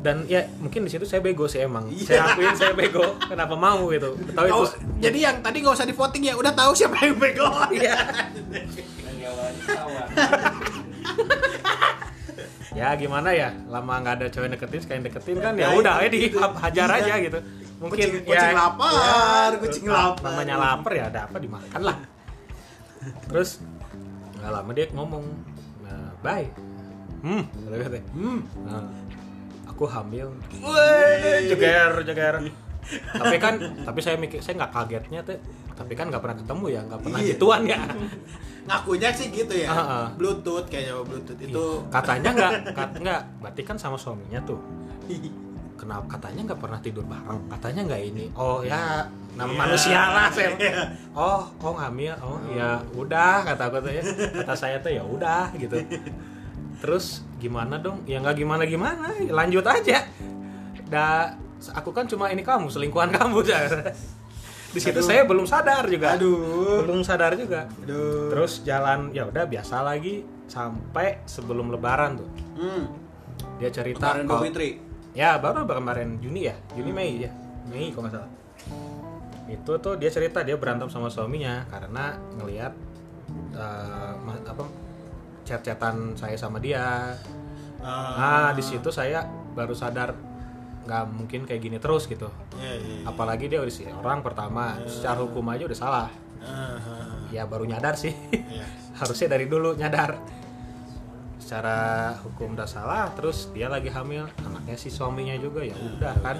dan ya mungkin di situ saya bego sih emang
Iya.
saya akuin saya bego kenapa mau gitu tahu itu
jadi yang tadi nggak usah di voting ya, udah tahu siapa yang bego.
Iya. *laughs* ya gimana ya lama nggak ada cewek deketin sekali deketin kan ya udah ya *laughs* di
itu.
hajar
Iya.
aja gitu mungkin
Kucing- kucing lapar, kucing lapar.
namanya lapar ya ada apa dimakan lah terus nggak lama dia ngomong nah, bye hmm kata
Hmm.
Nah, aku hamil jeger jeger tapi kan tapi saya mikir saya nggak kagetnya tuh tapi kan nggak pernah ketemu ya nggak pernah
Iya.
gituan ya
Ngakunya sih gitu ya.
Ah, ah.
Bluetooth kayaknya Bluetooth. Itu.
katanya nggak *laughs* kat, nggak berarti kan sama suaminya tuh. Kenapa katanya nggak pernah tidur bareng. Katanya nggak ini. Oh ya nama
Iya.
manusia lah saya
Iya.
oh oh ngambil oh ya udah kata aku tuh ya. Kata saya tuh ya udah gitu. Terus gimana dong? Ya nggak gimana gimana lanjut aja. Da aku kan cuma ini kamu selingkuhan kamu di situ
Aduh.
saya belum sadar juga
Aduh.
belum sadar juga
Aduh.
terus jalan ya udah biasa lagi sampai sebelum lebaran tuh
Hmm.
dia cerita
Kemarin
kalau-
Fitri.
ya baru kemarin Juni ya Juni Mei ya Mei kalau nggak salah itu tuh dia cerita dia berantem sama suaminya karena ngelihat ma- apa chat-chatan saya sama dia nah di situ saya baru sadar nggak mungkin kayak gini terus gitu.
Iya, iya, iya.
apalagi dia udah si orang pertama secara hukum aja udah salah.
Ah, ah,
ya baru nyadar sih.
Iya. *laughs*
harusnya dari dulu nyadar. Secara hukum udah salah terus dia lagi hamil anaknya si suaminya juga ya udah kan.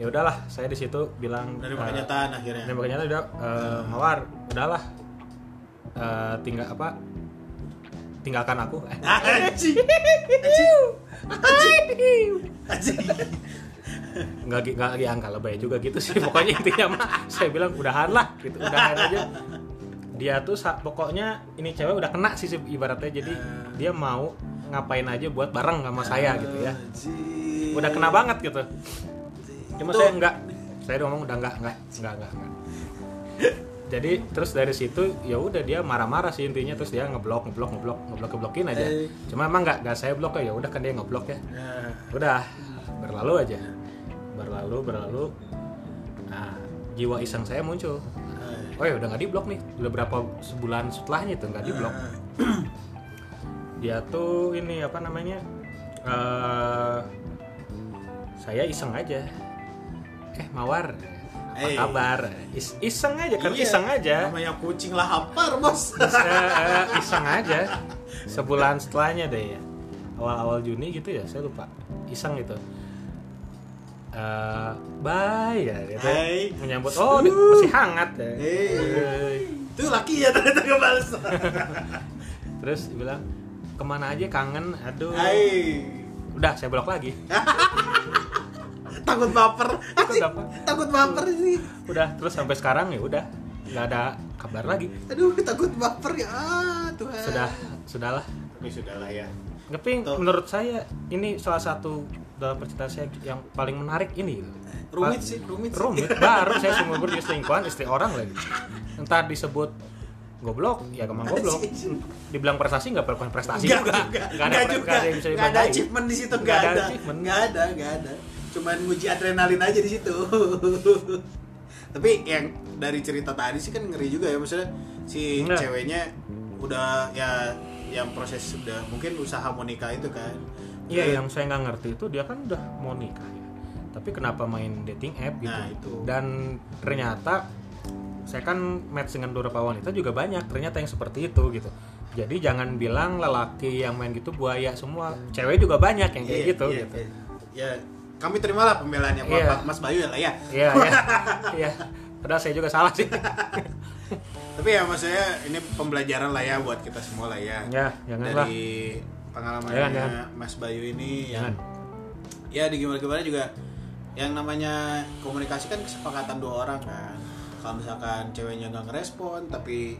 Ya udahlah saya di situ bilang
Dari
eh,
kenyataan akhirnya.
dan makanya udah eh, mawar udahlah Eh, tinggal apa tinggalkan aku. *laughs* Eh, *laughs*
Anjing. Anjing.
Nggak nggak lagi angka lebay juga gitu sih. Pokoknya intinya mah saya bilang udahan lah gitu. Udahan aja. Dia tuh pokoknya ini cewek udah kena sih ibaratnya. Jadi dia mau ngapain aja buat bareng sama saya gitu ya. Udah kena banget gitu. Cuma
Tuh.
saya enggak saya udah ngomong udah enggak enggak enggak, enggak. jadi terus dari situ ya udah dia marah-marah sih intinya. Terus dia ngeblok ngeblok ngeblok ngeblok ngeblokin aja.
Eh.
cuma emang enggak enggak saya blok ya ya udah kan dia ngeblok ya.
Nah,
udah berlalu aja berlalu berlalu. Nah jiwa iseng saya muncul. Oh ya udah nggak diblok nih. Udah berapa sebulan setelahnya itu nggak diblok *clears throat* dia tuh ini apa namanya eh saya iseng aja. Eh mawar apa
Eh.
kabar? Is- iseng aja kan
Iya,
iseng aja.
Namanya kucing lapar, Bos. *laughs*
Is- eh, eh, iseng aja. Sebulan setelahnya deh. Ya awal-awal Juni gitu ya saya lupa. Iseng gitu Eh, bye ya gitu
Hai.
menyambut oh di- masih hangat ya.
Itu laki ya ternyata ngebales. *laughs*
terus bilang ke mana aja kangen aduh
Hai.
udah saya blok lagi *laughs*
Takut baper.
Takut apa?
Takut baper sih.
udah terus sampai sekarang ya udah nggak ada kabar lagi
Aduh, takut baper ya. Ah, Tuhan.
sudah sudahlah
Tapi sudahlah ya.
tapi
Tuh.
menurut saya ini salah satu dalam percintaan saya yang paling menarik ini.
Rumit sih, rumit sih.
rumit baru saya seumur hidup selingkuhan istri orang lagi entar disebut goblok ya kemang goblok *laughs* dibilang prestasi nggak bukan prestasi
Enggak
juga nggak ada
juga.
nggak ada yang bisa
Enggak ada achievement di situ,
Nggak ada.
Enggak ada, enggak ada. Cuman nguji adrenalin aja di situ. *laughs* Tapi yang dari cerita tadi sih kan ngeri juga ya maksudnya si
Enggak.
ceweknya udah ya yang proses sudah mungkin usaha mau nikah itu kan
Iya, yang saya nggak ngerti itu dia kan udah mau nikah ya. Tapi kenapa main dating app gitu?
Nah, itu.
Dan ternyata saya kan match dengan beberapa wanita juga banyak ternyata yang seperti itu gitu. Jadi jangan bilang lelaki yang main gitu buaya semua, cewek juga banyak yang kayak
Iya,
gitu
iya,
gitu.
iya. Ya, kami terimalah pembelaannya
Iya.
Bapak Mas Bayu ya lah ya.
Iya, iya. *laughs* Iya. Padahal saya juga salah sih.
Tapi ya maksudnya ini pembelajaran lah ya buat kita semua lah ya.
ya, janganlah.
Dari pengalamannya
Jangan, jangan.
Mas Bayu ini yang
Jangan.
ya di gimana gimana juga yang namanya komunikasi kan kesepakatan dua orang kan kalau misalkan ceweknya nggak ngerespon tapi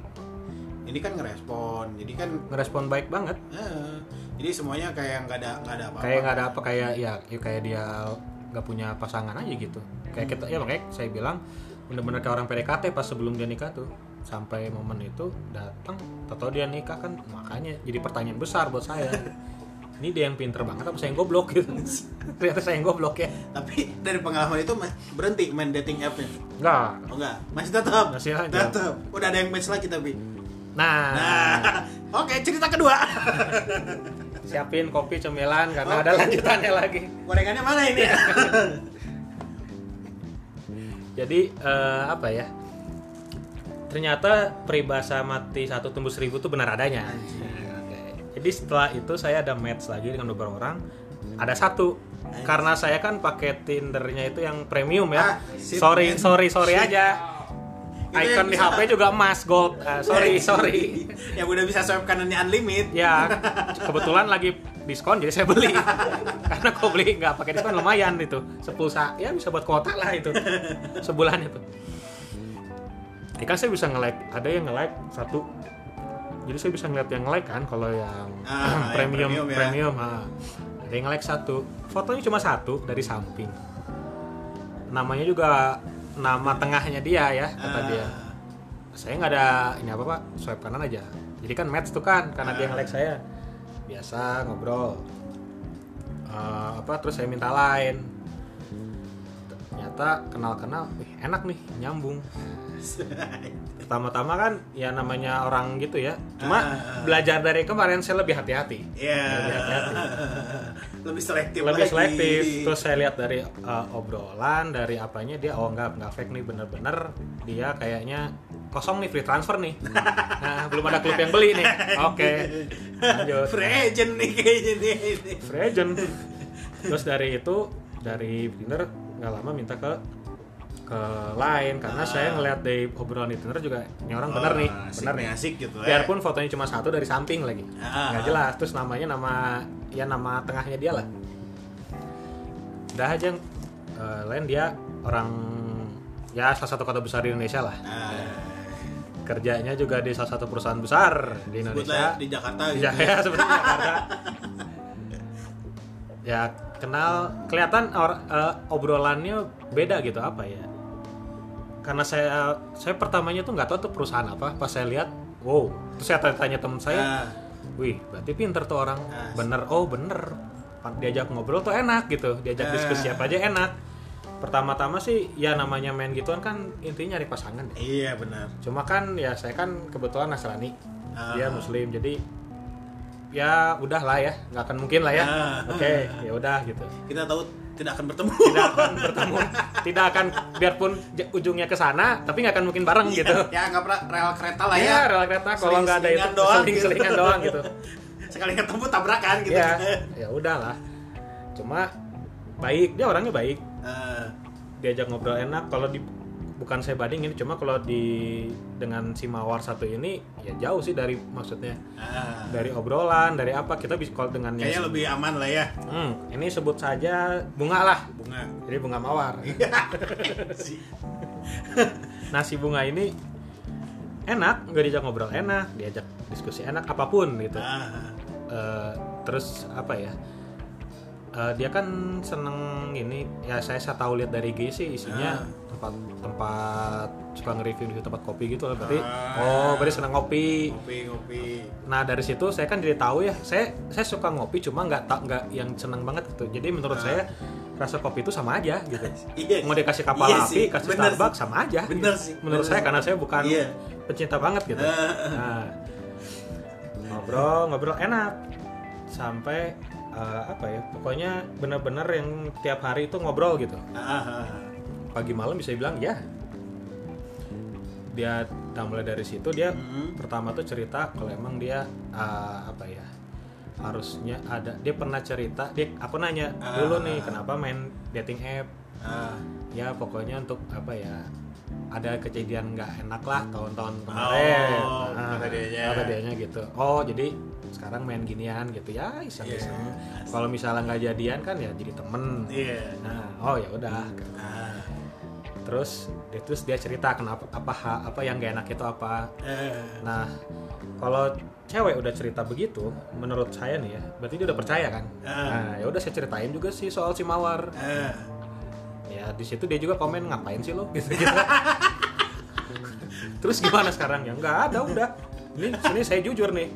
ini kan ngerespon jadi kan
Ngerespon baik banget.
eh, jadi semuanya kayak nggak ada nggak ada apa-apa
kayak nggak ada apa kayak ya, ya kayak dia nggak punya pasangan aja gitu kayak kita ya makanya saya bilang bener-bener kayak orang PDKT pas sebelum dia nikah tuh sampai momen itu datang atau dia nikah kan makanya jadi pertanyaan besar buat saya. *laughs* Ini dia yang pinter banget apa saya yang goblok gitu. *laughs* Ternyata saya yang goblok ya.
Tapi dari pengalaman itu berhenti main dating app nya
enggak.
Oh enggak. Masih tetap?
Masih lanjut.
tetap. Udah ada yang match lagi tapi?
Nah,
nah. *laughs* Oke cerita kedua.
Siapin kopi cemilan karena ada lanjutannya lagi.
Gorengannya mana ini?
Jadi eh, apa ya? Ternyata peribahasa mati satu tembus seribu itu benar adanya. Jadi setelah itu saya ada match lagi dengan beberapa orang. Ada satu karena saya kan pakai Tindernya itu yang premium
Ah,
ya.
sip,
sorry, sorry, sorry
Sip.
aja. Icon di
bisa-
HP juga emas gold. Ah, *laughs* sorry, sorry. *laughs*
yang udah bisa swipe kanannya unlimit
Ya, *laughs* kebetulan lagi diskon jadi saya beli. Karena kalau beli nggak pakai diskon lumayan itu. Sepulsa ya bisa buat kuota lah itu. Sebulan itu. Ya kan saya bisa nge-like, ada yang nge-like satu. Jadi saya bisa ngeliat yang like kan kalau yang
Ah, *clears throat* yang
premium
premium ya.
premium. ah. Ada yang like satu. Fotonya cuma satu dari samping. Namanya juga nama tengahnya dia ya kata
Ah.
dia saya nggak ada ini apa pak swipe kanan aja jadi kan match tuh kan karena dia nge-like saya biasa ngobrol Eh, apa terus saya minta lain ternyata kenal-kenal enak nih nyambung *laughs* pertama-tama kan ya namanya orang gitu ya cuma
ah.
belajar dari kemarin saya lebih hati-hati
Iya.
Lebih hati-hati. *laughs*
Lebih selektif
lebih
lagi.
selektif terus saya lihat dari uh, obrolan dari apanya dia oh enggak enggak fake nih bener-bener dia kayaknya kosong nih free transfer nih *laughs* nah belum ada klub yang beli nih oke lanjut
Free agent nih kayaknya nih.
free agent terus dari itu dari Tinder nggak lama minta ke ke lain karena saya ngeliat dari obrolan di Tinder juga ini orang bener nih
Ah, asik
bener
nih,
nih
asik gitu ya.
biarpun fotonya cuma satu dari samping lagi
Ah.
nggak jelas terus namanya nama ya nama tengahnya dia lah udah aja yang eh, lain dia orang ya salah satu kota besar di Indonesia lah
Nah,
kerjanya juga di salah satu perusahaan besar di
sebutlah
Indonesia
di Jakarta gitu.
ya *laughs* seperti Jakarta. ya kenal kelihatan or- eh, obrolannya beda gitu apa ya? Karena saya saya pertamanya tuh nggak tahu tuh perusahaan apa. Pas saya lihat, wow. Terus saya tanya teman saya,
Nah,
wih berarti pinter tuh orang.
Asik.
Bener, oh bener. Diajak ngobrol tuh enak gitu. Diajak
Ah.
diskusi apa aja enak. Pertama-tama sih ya namanya main gituan kan intinya nyari pasangan. ya.
iya benar.
Cuma kan ya saya kan kebetulan Nasrani,
Ah.
dia Muslim, jadi ya udahlah ya, nggak akan mungkin lah ya.
Ah.
Oke, ya udah gitu.
Kita tahu tidak akan bertemu.
Tidak akan bertemu, tidak akan biarpun ujungnya ke sana, tapi nggak akan mungkin bareng gitu.
ya nggak pernah rel kereta lah ya.
Ya, rel kereta kalau nggak ada itu
doang gitu.
seling-selingan doang gitu.
Sekali ketemu tabrakan gitu.
Ya, ya udahlah. Cuma baik, dia orangnya baik.
Eh,
Diajak ngobrol enak. Kalau di bukan saya bandingin, cuma kalau di dengan si Mawar satu ini ya jauh sih dari maksudnya
ah.
dari obrolan dari apa kita bisa kalau dengan yang
Kayaknya lebih aman lah ya
Hmm, ini sebut saja bunga lah
bunga.
jadi bunga mawar *laughs*
Si-
nah si bunga ini enak nggak diajak ngobrol enak diajak diskusi enak apa pun gitu
Ah.
Eh, terus apa ya Eh, dia kan seneng ini ya saya saya tahu lihat dari IG sih isinya
Ah.
tempat tempat suka nge-review di tempat kopi gitu lah berarti
Ah.
oh berarti seneng ngopi
Ngopi ngopi.
Nah dari situ saya kan jadi tahu ya, saya saya suka ngopi cuma nggak tak nggak yang seneng banget gitu. Jadi menurut
Ah.
saya rasa kopi itu sama aja gitu. *laughs*
Iya.
Mau dikasih kapal
Iya
api,
sih,
kasih
bener
Starbucks
sih.
sama aja.
Bener
gitu.
sih,
Menurut
bener
saya
sih.
karena saya bukan
Iya.
pencinta banget gitu.
Ah.
Nah, ngobrol ngobrol enak sampai eh, apa ya pokoknya bener-bener yang tiap hari itu ngobrol gitu
Ah, ah,
pagi malam bisa bilang ya dia nah, mulai dari situ dia
Hmm.
pertama tuh cerita kalau emang dia eh, apa ya harusnya ada dia pernah cerita dia aku nanya
Ah.
dulu nih kenapa main dating app
ah.
ya pokoknya untuk apa ya ada kejadian nggak enak lah tahun-tahun kemarin
Oh,
Nah,
kata dianya
gitu oh jadi sekarang main ginian gitu ya iseng-iseng.
Iya,
kalau misalnya nggak jadian kan ya jadi temen.
Iya.
nah oh ya udah.
Ah.
terus dia terus dia cerita kenapa apa apa yang gak enak itu apa.
Eh.
nah kalau cewek udah cerita begitu menurut saya nih ya berarti dia udah percaya kan?
Ah.
nah ya udah saya ceritain juga sih soal si mawar.
Eh.
ya di situ dia juga komen ngapain sih lo *laughs* gitu gitu terus gimana sekarang? Ya nggak ada udah. Ini sini saya jujur nih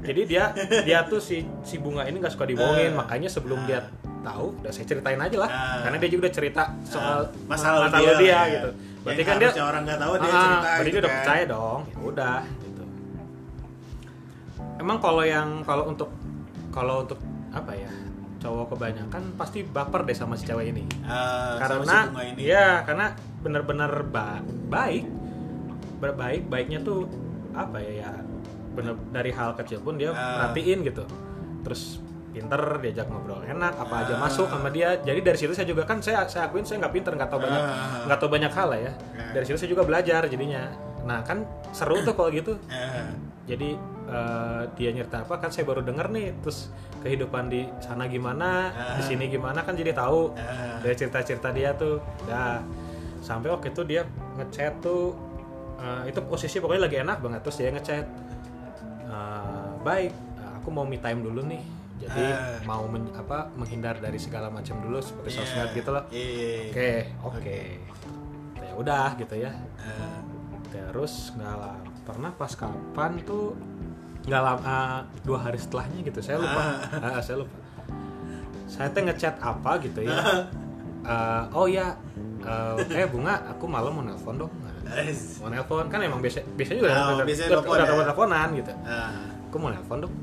*laughs* jadi dia dia tuh si si bunga ini nggak suka dibohongin
Eh.
makanya sebelum dia tahu udah saya ceritain aja lah
Ah.
karena dia juga udah cerita soal
masalah
masalah
dia,
dia,
ya.
gitu berarti kan dia
orang nggak tahu dia
Ah,
cerita
berarti
gitu
dia udah
kan.
percaya dong ya udah gitu emang kalau yang kalau untuk kalau untuk apa ya cowok kebanyakan pasti baper deh sama si cewek ini
Ah, si
karena
bunga ini.
ya karena bener-bener ba- baik berbaik baiknya tuh apa ya ya bener dari hal kecil pun dia perhatiin gitu. Terus pinter diajak ngobrol enak apa aja
Ah.
masuk sama dia. Jadi dari situ saya juga kan saya saya akuin saya nggak pinter nggak tahu banyak
Ah.
nggak tahu banyak hal lah ya. Dari situ saya juga belajar jadinya. Nah kan seru tuh kalau gitu. Jadi eh, dia nyerita apa kan saya baru denger nih terus kehidupan di sana gimana di sini gimana kan jadi tahu.
Ah.
dari cerita-cerita dia tuh. Ya sampai waktu itu dia ngechat tuh eh, itu posisi pokoknya lagi enak banget terus dia ngechat baik eh, aku mau me time dulu nih jadi
Ah.
mau men- apa menghindar dari segala macam dulu seperti
Iya.
sosmed gitu loh
Iya.
oke oke ya udah gitu ya
Eh.
terus nggak lama pernah pas kapan tuh nggak lama dua hari setelahnya gitu saya lupa *laughs* Ah, saya lupa saya teh ngechat apa gitu ya Eh, oh ya eh eh, bunga aku malam mau nelpon dong mau nelpon kan emang biasa biasanya juga
Oh,
udah
biasanya
udah,
nelpon
udah,
ya.
udah teleponan gitu
Ah.
Aku mau nelpon dong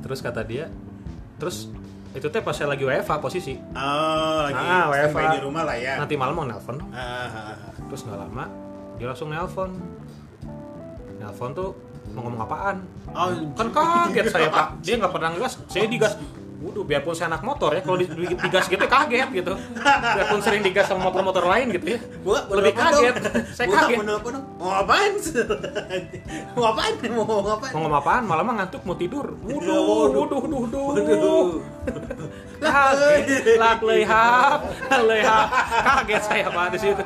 terus kata dia terus itu teh pas saya lagi WFA posisi.
Oh, lagi
Ah, WFA.
di rumah lah ya.
nanti malam mau nelpon dong
Ah.
terus nggak lama dia langsung nelpon nelpon tuh mau ngomong apaan?
Oh,
kan kaget saya pak. Dia nggak pernah ngegas saya digas Waduh, biarpun saya anak motor ya, kalau di- di- digas gitu kaget gitu. Biarpun sering digas sama motor-motor lain gitu ya.
Mau
Lebih kaget. Saya kaget.
Dong. Mau apaan? *laughs* mau apaan? Mau ngomong apaan?
Mau? Malah mah ngantuk mau tidur. Waduh.
waduh,
waduh, waduh. Waduh. Kaget, lak lehap, lehap. Kaget saya pak di situ.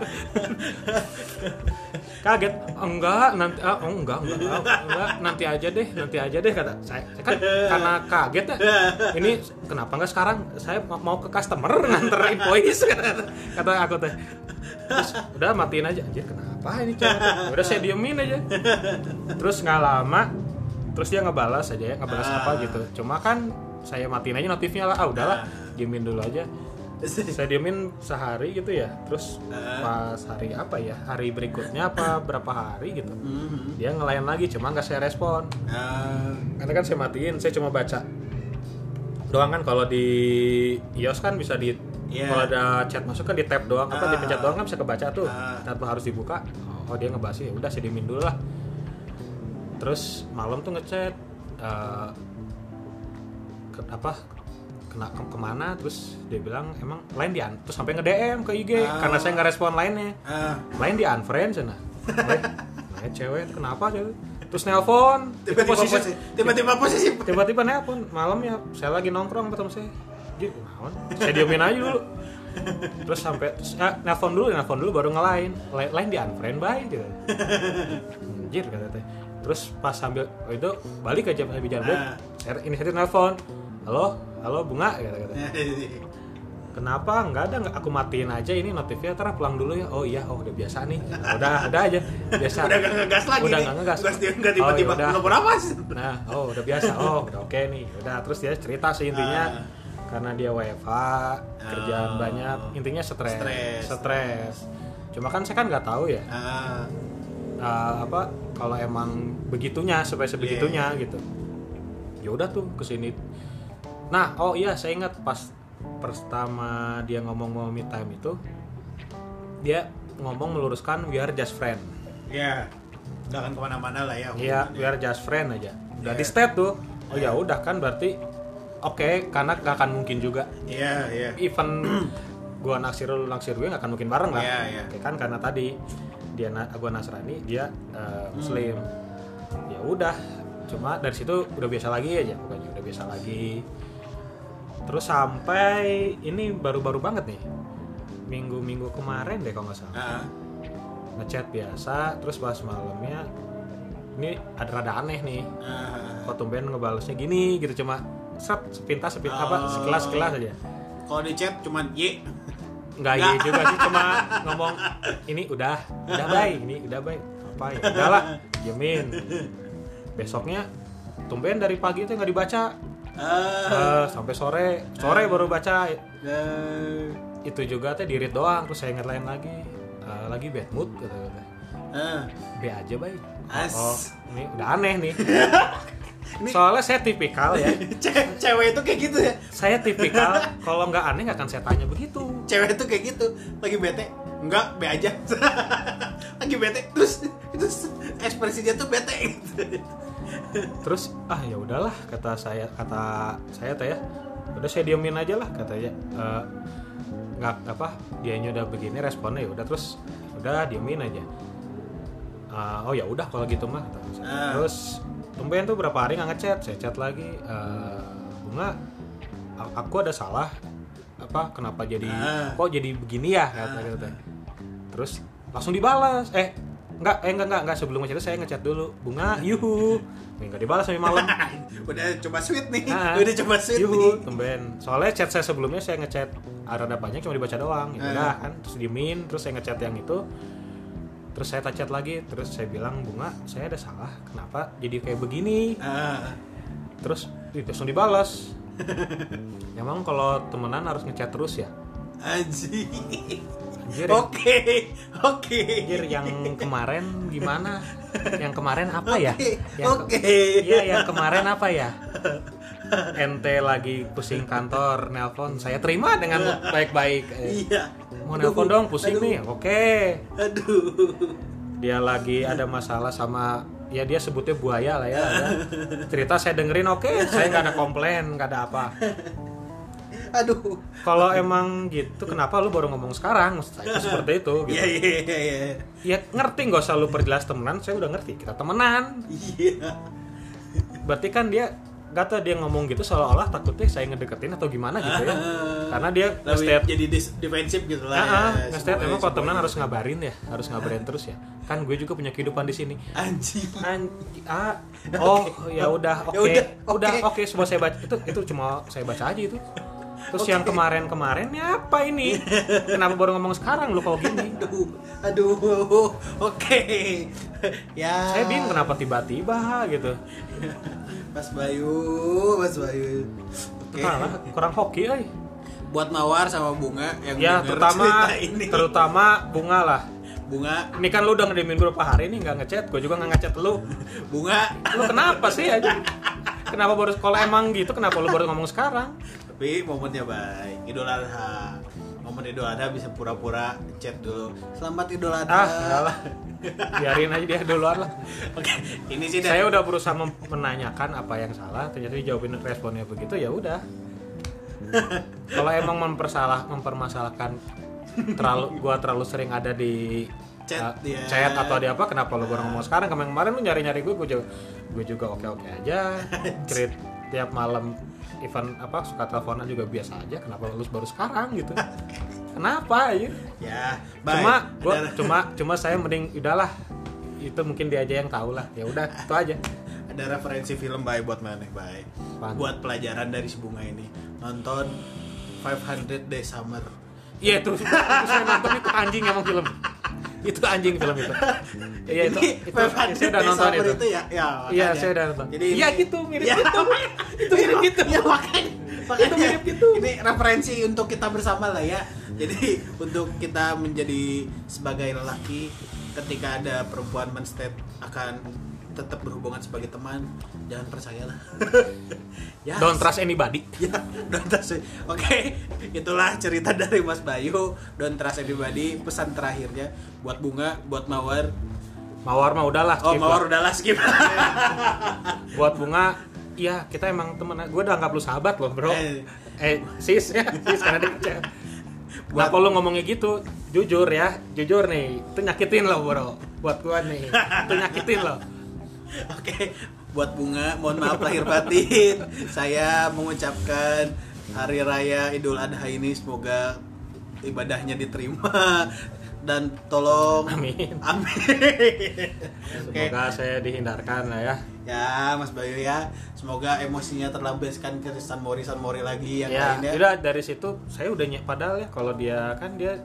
Kaget, enggak nanti, ah, oh, enggak, enggak, enggak, enggak, nanti aja deh, nanti aja deh kata saya. Saya kan karena kaget ya. Ini kenapa enggak sekarang saya ma- mau ke customer nganter invoice kata, kata aku teh. Terus udah matiin aja anjir kenapa ini cewek? Ya udah saya diemin aja. Terus nggak lama terus dia ngebalas aja ya, ngebalas
Ah.
apa gitu. Cuma kan saya matiin aja notifnya lah. Ah udahlah, diemin dulu aja. *laughs* Saya diemin sehari gitu ya. Terus
Ah.
pas hari apa ya? Hari berikutnya apa berapa hari gitu.
Mhm.
Dia ngelayan lagi, cuma nggak saya respon.
Ah.
Karena kan saya matiin, saya cuma baca doang kan kalau di iOS kan bisa di
Iya.
kalau ada chat masuk kan di tab doang apa
Ah.
dipencet doang kan bisa kebaca tuh
Ah.
tanpa harus dibuka oh dia ngebahas ya udah saya diemin dulu lah terus malam tuh ngechat eh, ke, apa kena ke- ke mana terus dia bilang emang lain di terus sampai nge DM ke IG
Ah.
karena saya nggak respon lainnya
Ah.
lain di unfriend sana *laughs* nah cewek kenapa cewek terus nelpon
Tiba-tiba
posisi
tiba-tiba posisi.
tiba-tiba nelpon malam ya saya lagi nongkrong sama saya naon? saya diemin aja dulu terus sampai terus, ah, nelpon dulu nelpon dulu baru ngelain lain, lain di unfriend bye gitu anjir kata teh terus pas sambil oh itu balik aja pas bicara balik
Ah.
saya inisiatif nelpon halo halo bunga kata kata *laughs* kenapa nggak ada nggak aku matiin aja ini notifnya ntar pulang dulu ya oh iya oh udah biasa nih Nah, udah udah aja biasa
Udah gak ngegas lagi
udah nggak ngegas
Nggak tiba- nggak tiba-tiba
oh, udah.
nelpon apa sih?
Nah, oh udah biasa. Oh, udah oke nih. Udah terus dia cerita sih intinya
Ah.
karena dia WFA, kerjaan
Oh.
banyak, intinya stres.
Stres.
Stres. Cuma kan saya kan nggak tahu ya
Ah.
uh, apa kalau emang begitunya supaya sebegitunya
Iya.
gitu. Ya udah tuh ke sini. Nah oh iya saya ingat pas pertama dia ngomong mau me time itu dia ngomong meluruskan we are just friend
ya udah akan ke mana-mana lah ya
Iya,
hubungannya.
we are just friend aja. Udah
Iya.
di state tuh. Oh ya udah kan berarti oke karena gak akan mungkin juga
iya iya
even *clears throat* gua naksir lu naksir gue gak akan mungkin bareng lah.
Iya, iya.
Oke kan karena tadi dia gua Nasrani, dia eh, muslim. Ya udah, cuma dari situ udah biasa lagi aja pokoknya udah biasa lagi. Terus sampai ini baru-baru banget nih. Minggu-minggu kemarin deh kalau nggak salah.
Ah,
Ngechat biasa, terus pas malamnya ini ada rada aneh nih.
ah.
kok tumben ngebalesnya gini gitu cuma set sepintas sepintas apa
Oh.
sekelas sekelas aja
kalau di chat cuman y
nggak iya juga sih cuma ngomong ini udah udah baik ini udah baik apa ya udahlah jamin besoknya tumben dari pagi itu nggak dibaca
Ah,
Eh, sampai sore. Sore baru baca.
Eh,
itu juga teh dirit doang terus saya ingat lain lagi. Eh, lagi bad mood kata kata.
Ah.
B aja baik
As.
oh, ini udah aneh nih. *laughs* Soalnya saya tipikal ya. *laughs*
Ce- cewek itu kayak gitu ya?
Saya tipikal *laughs* kalau nggak aneh nggak akan saya tanya begitu.
Cewek itu kayak gitu. Lagi bete enggak be aja. Lagi bete terus terus ekspresinya tuh bete gitu
terus ah ya udahlah kata saya kata saya teh ya udah saya diemin aja lah katanya Eh, nggak apa dianya udah begini responnya ya udah terus udah diemin aja Eh, oh ya udah kalau gitu mah kata.
Ah.
terus tumben tuh berapa hari nggak ngechat saya chat lagi Eh, bunga aku ada salah apa kenapa jadi
Ah.
kok jadi begini ya kata gitu teh. terus langsung dibalas eh enggak eh enggak enggak enggak sebelum ngechat saya ngechat dulu. Bunga yuhu. Enggak dibalas sampai malam. *laughs*
Udah coba sweet nih.
Ah,
udah coba sweet
yuhu
nih.
tumben. Soalnya chat saya sebelumnya saya ngechat ada ada banyak cuma dibaca doang. Ya
Ah.
udah kan. Terus diemin terus saya ngechat yang itu. Terus saya chat lagi terus saya bilang bunga saya ada salah. Kenapa jadi kayak begini?
Ah,
terus langsung dibalas. *laughs* Emang kalau temenan harus ngechat terus ya?
Anjing Oke oke.
Anjir, yang kemarin gimana? Yang kemarin apa ya?
Oke.
Iya, yang kemarin apa ya? Ente lagi pusing kantor nelpon saya terima dengan baik-baik. Eh,
iya.
mau nelpon dong pusing
aduh,
nih oke.
Aduh.
Dia lagi ada masalah sama ya dia sebutnya buaya lah ya ada. cerita saya dengerin oke. Saya nggak ada komplain nggak ada apa
aduh.
Kalau emang gitu kenapa lu baru ngomong sekarang? Maksud saya itu *laughs* seperti itu gitu.
Iya iya iya iya.
Ya ngerti nggak usah lu perjelas temenan saya udah ngerti kita temenan.
Iya.
Berarti kan dia gak tau dia ngomong gitu seolah-olah takutnya saya ngedeketin atau gimana gitu ya.
Ah.
karena dia nge-state
jadi defensif gitu lah
Ah, ah,
ya, semuanya-
emang kalau temenan
semuanya.
harus ngabarin ya harus ngabarin terus ya. Kan gue juga punya kehidupan di sini.
Anjing.
An- ah, *laughs* oh ya udah
Ya
oke
udah,
udah
oke.
oke semua saya baca itu itu cuma saya baca aja itu terus
Oke.
yang kemarin-kemarin ya apa ini? *laughs* Kenapa baru ngomong sekarang? Lu kalau gini.
Aduh aduh oke. *laughs* Ya.
Saya bingung kenapa tiba-tiba gitu.
Mas Bayu Mas Bayu. Oke.
Kalah, kurang hoki eh.
buat mawar sama bunga yang
ya terutama
ini.
terutama bunga lah.
Bunga.
Ini kan lu udah ngedemin beberapa hari nih nggak ngechat. Gue juga nggak ngechat lu. *laughs*
Bunga.
Lu kenapa sih aja? Kenapa baru kalau emang gitu? Kenapa lu baru ngomong sekarang
tapi momennya baik. Idul Adha. Momen Idul Adha bisa pura-pura chat dulu. Selamat Idul Adha.
Ah lah. Biarin aja dia duluan lah.
Oke ini sih
saya udah berusaha menanyakan apa yang salah ternyata dijawabin responnya begitu ya udah. *laughs* Kalau emang mempersalah mempermasalahkan terlalu gua terlalu sering ada di
Chat,
uh,
ya.
chat atau di apa kenapa lu baru ngomong sekarang? Kemarin kemarin lu nyari nyari gue gue juga gue juga oke oke aja. *laughs* Cerit tiap malam event apa suka teleponan juga biasa aja. Kenapa lu baru sekarang gitu? *laughs* Kenapa ya
ya baik.
cuma gua cuma cuma saya mending udahlah itu mungkin dia aja yang tahu lah. Ya udah itu aja.
Ada referensi film baik buat mana? Baik. Buat pelajaran dari si bunga ini. Nonton 500 Days Summer.
Iya itu saya nonton itu anjing emang film *laughs* itu anjing film itu. *laughs* Iya itu, itu,
500
saya udah nonton
Summer
itu
ya? Ya
iya saya udah nonton.
Jadi
iya gitu mirip
Ya.
gitu. *laughs* Itu mirip gitu.
Ya makanya makanya
mirip gitu.
ini referensi untuk kita bersama lah ya. Jadi untuk kita menjadi sebagai lelaki ketika ada perempuan menstate akan tetap berhubungan sebagai teman jangan percayalah *laughs* ya
Don't trust anybody. *laughs*
ya don't trust oke itulah cerita dari Mas Bayu don't trust anybody pesan terakhirnya buat bunga buat mawar
Mawar mah udahlah.
oh mawar
lah.
udah lah skip *laughs*
Buat bunga, iya kita emang temen. Gue udah anggap lu sahabat loh bro.
Eh.
Eh, sis ya, sis karena dia
Buat-
Kenapa lu ngomongnya gitu? Jujur ya, jujur nih, itu nyakitin lo bro. Buat gua nih, itu nyakitin lo.
Oke, buat bunga, mohon maaf lahir batin. Saya mengucapkan hari raya Idul Adha ini semoga ibadahnya diterima dan tolong
Amin.
Amin. Oke,
Semoga saya dihindarkan lah ya.
ya Mas Bayu ya, semoga emosinya terlampiaskan ke San Mori San Mori lagi yang
ya,
lainnya.
udah dari situ saya udah nyiap padahal ya kalau dia kan dia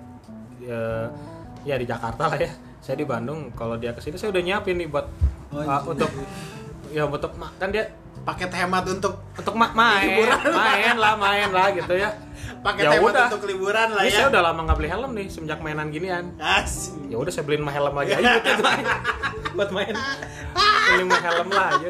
ya, ya di Jakarta lah ya. Saya di Bandung, kalau dia ke sini saya udah nyiapin nih buat
Oh,
uh, untuk ya untuk kan dia
Paket hemat untuk
untuk ma- main,
Liburan.
main lah, main lah gitu ya.
paket
Ya
hemat
udah.
untuk liburan lah
Ini
ya.
saya udah lama nggak beli helm nih semenjak mainan ginian. Ya udah saya beliin mah helm lagi aja gitu, *laughs* buat main. Beli mah helm lah aja.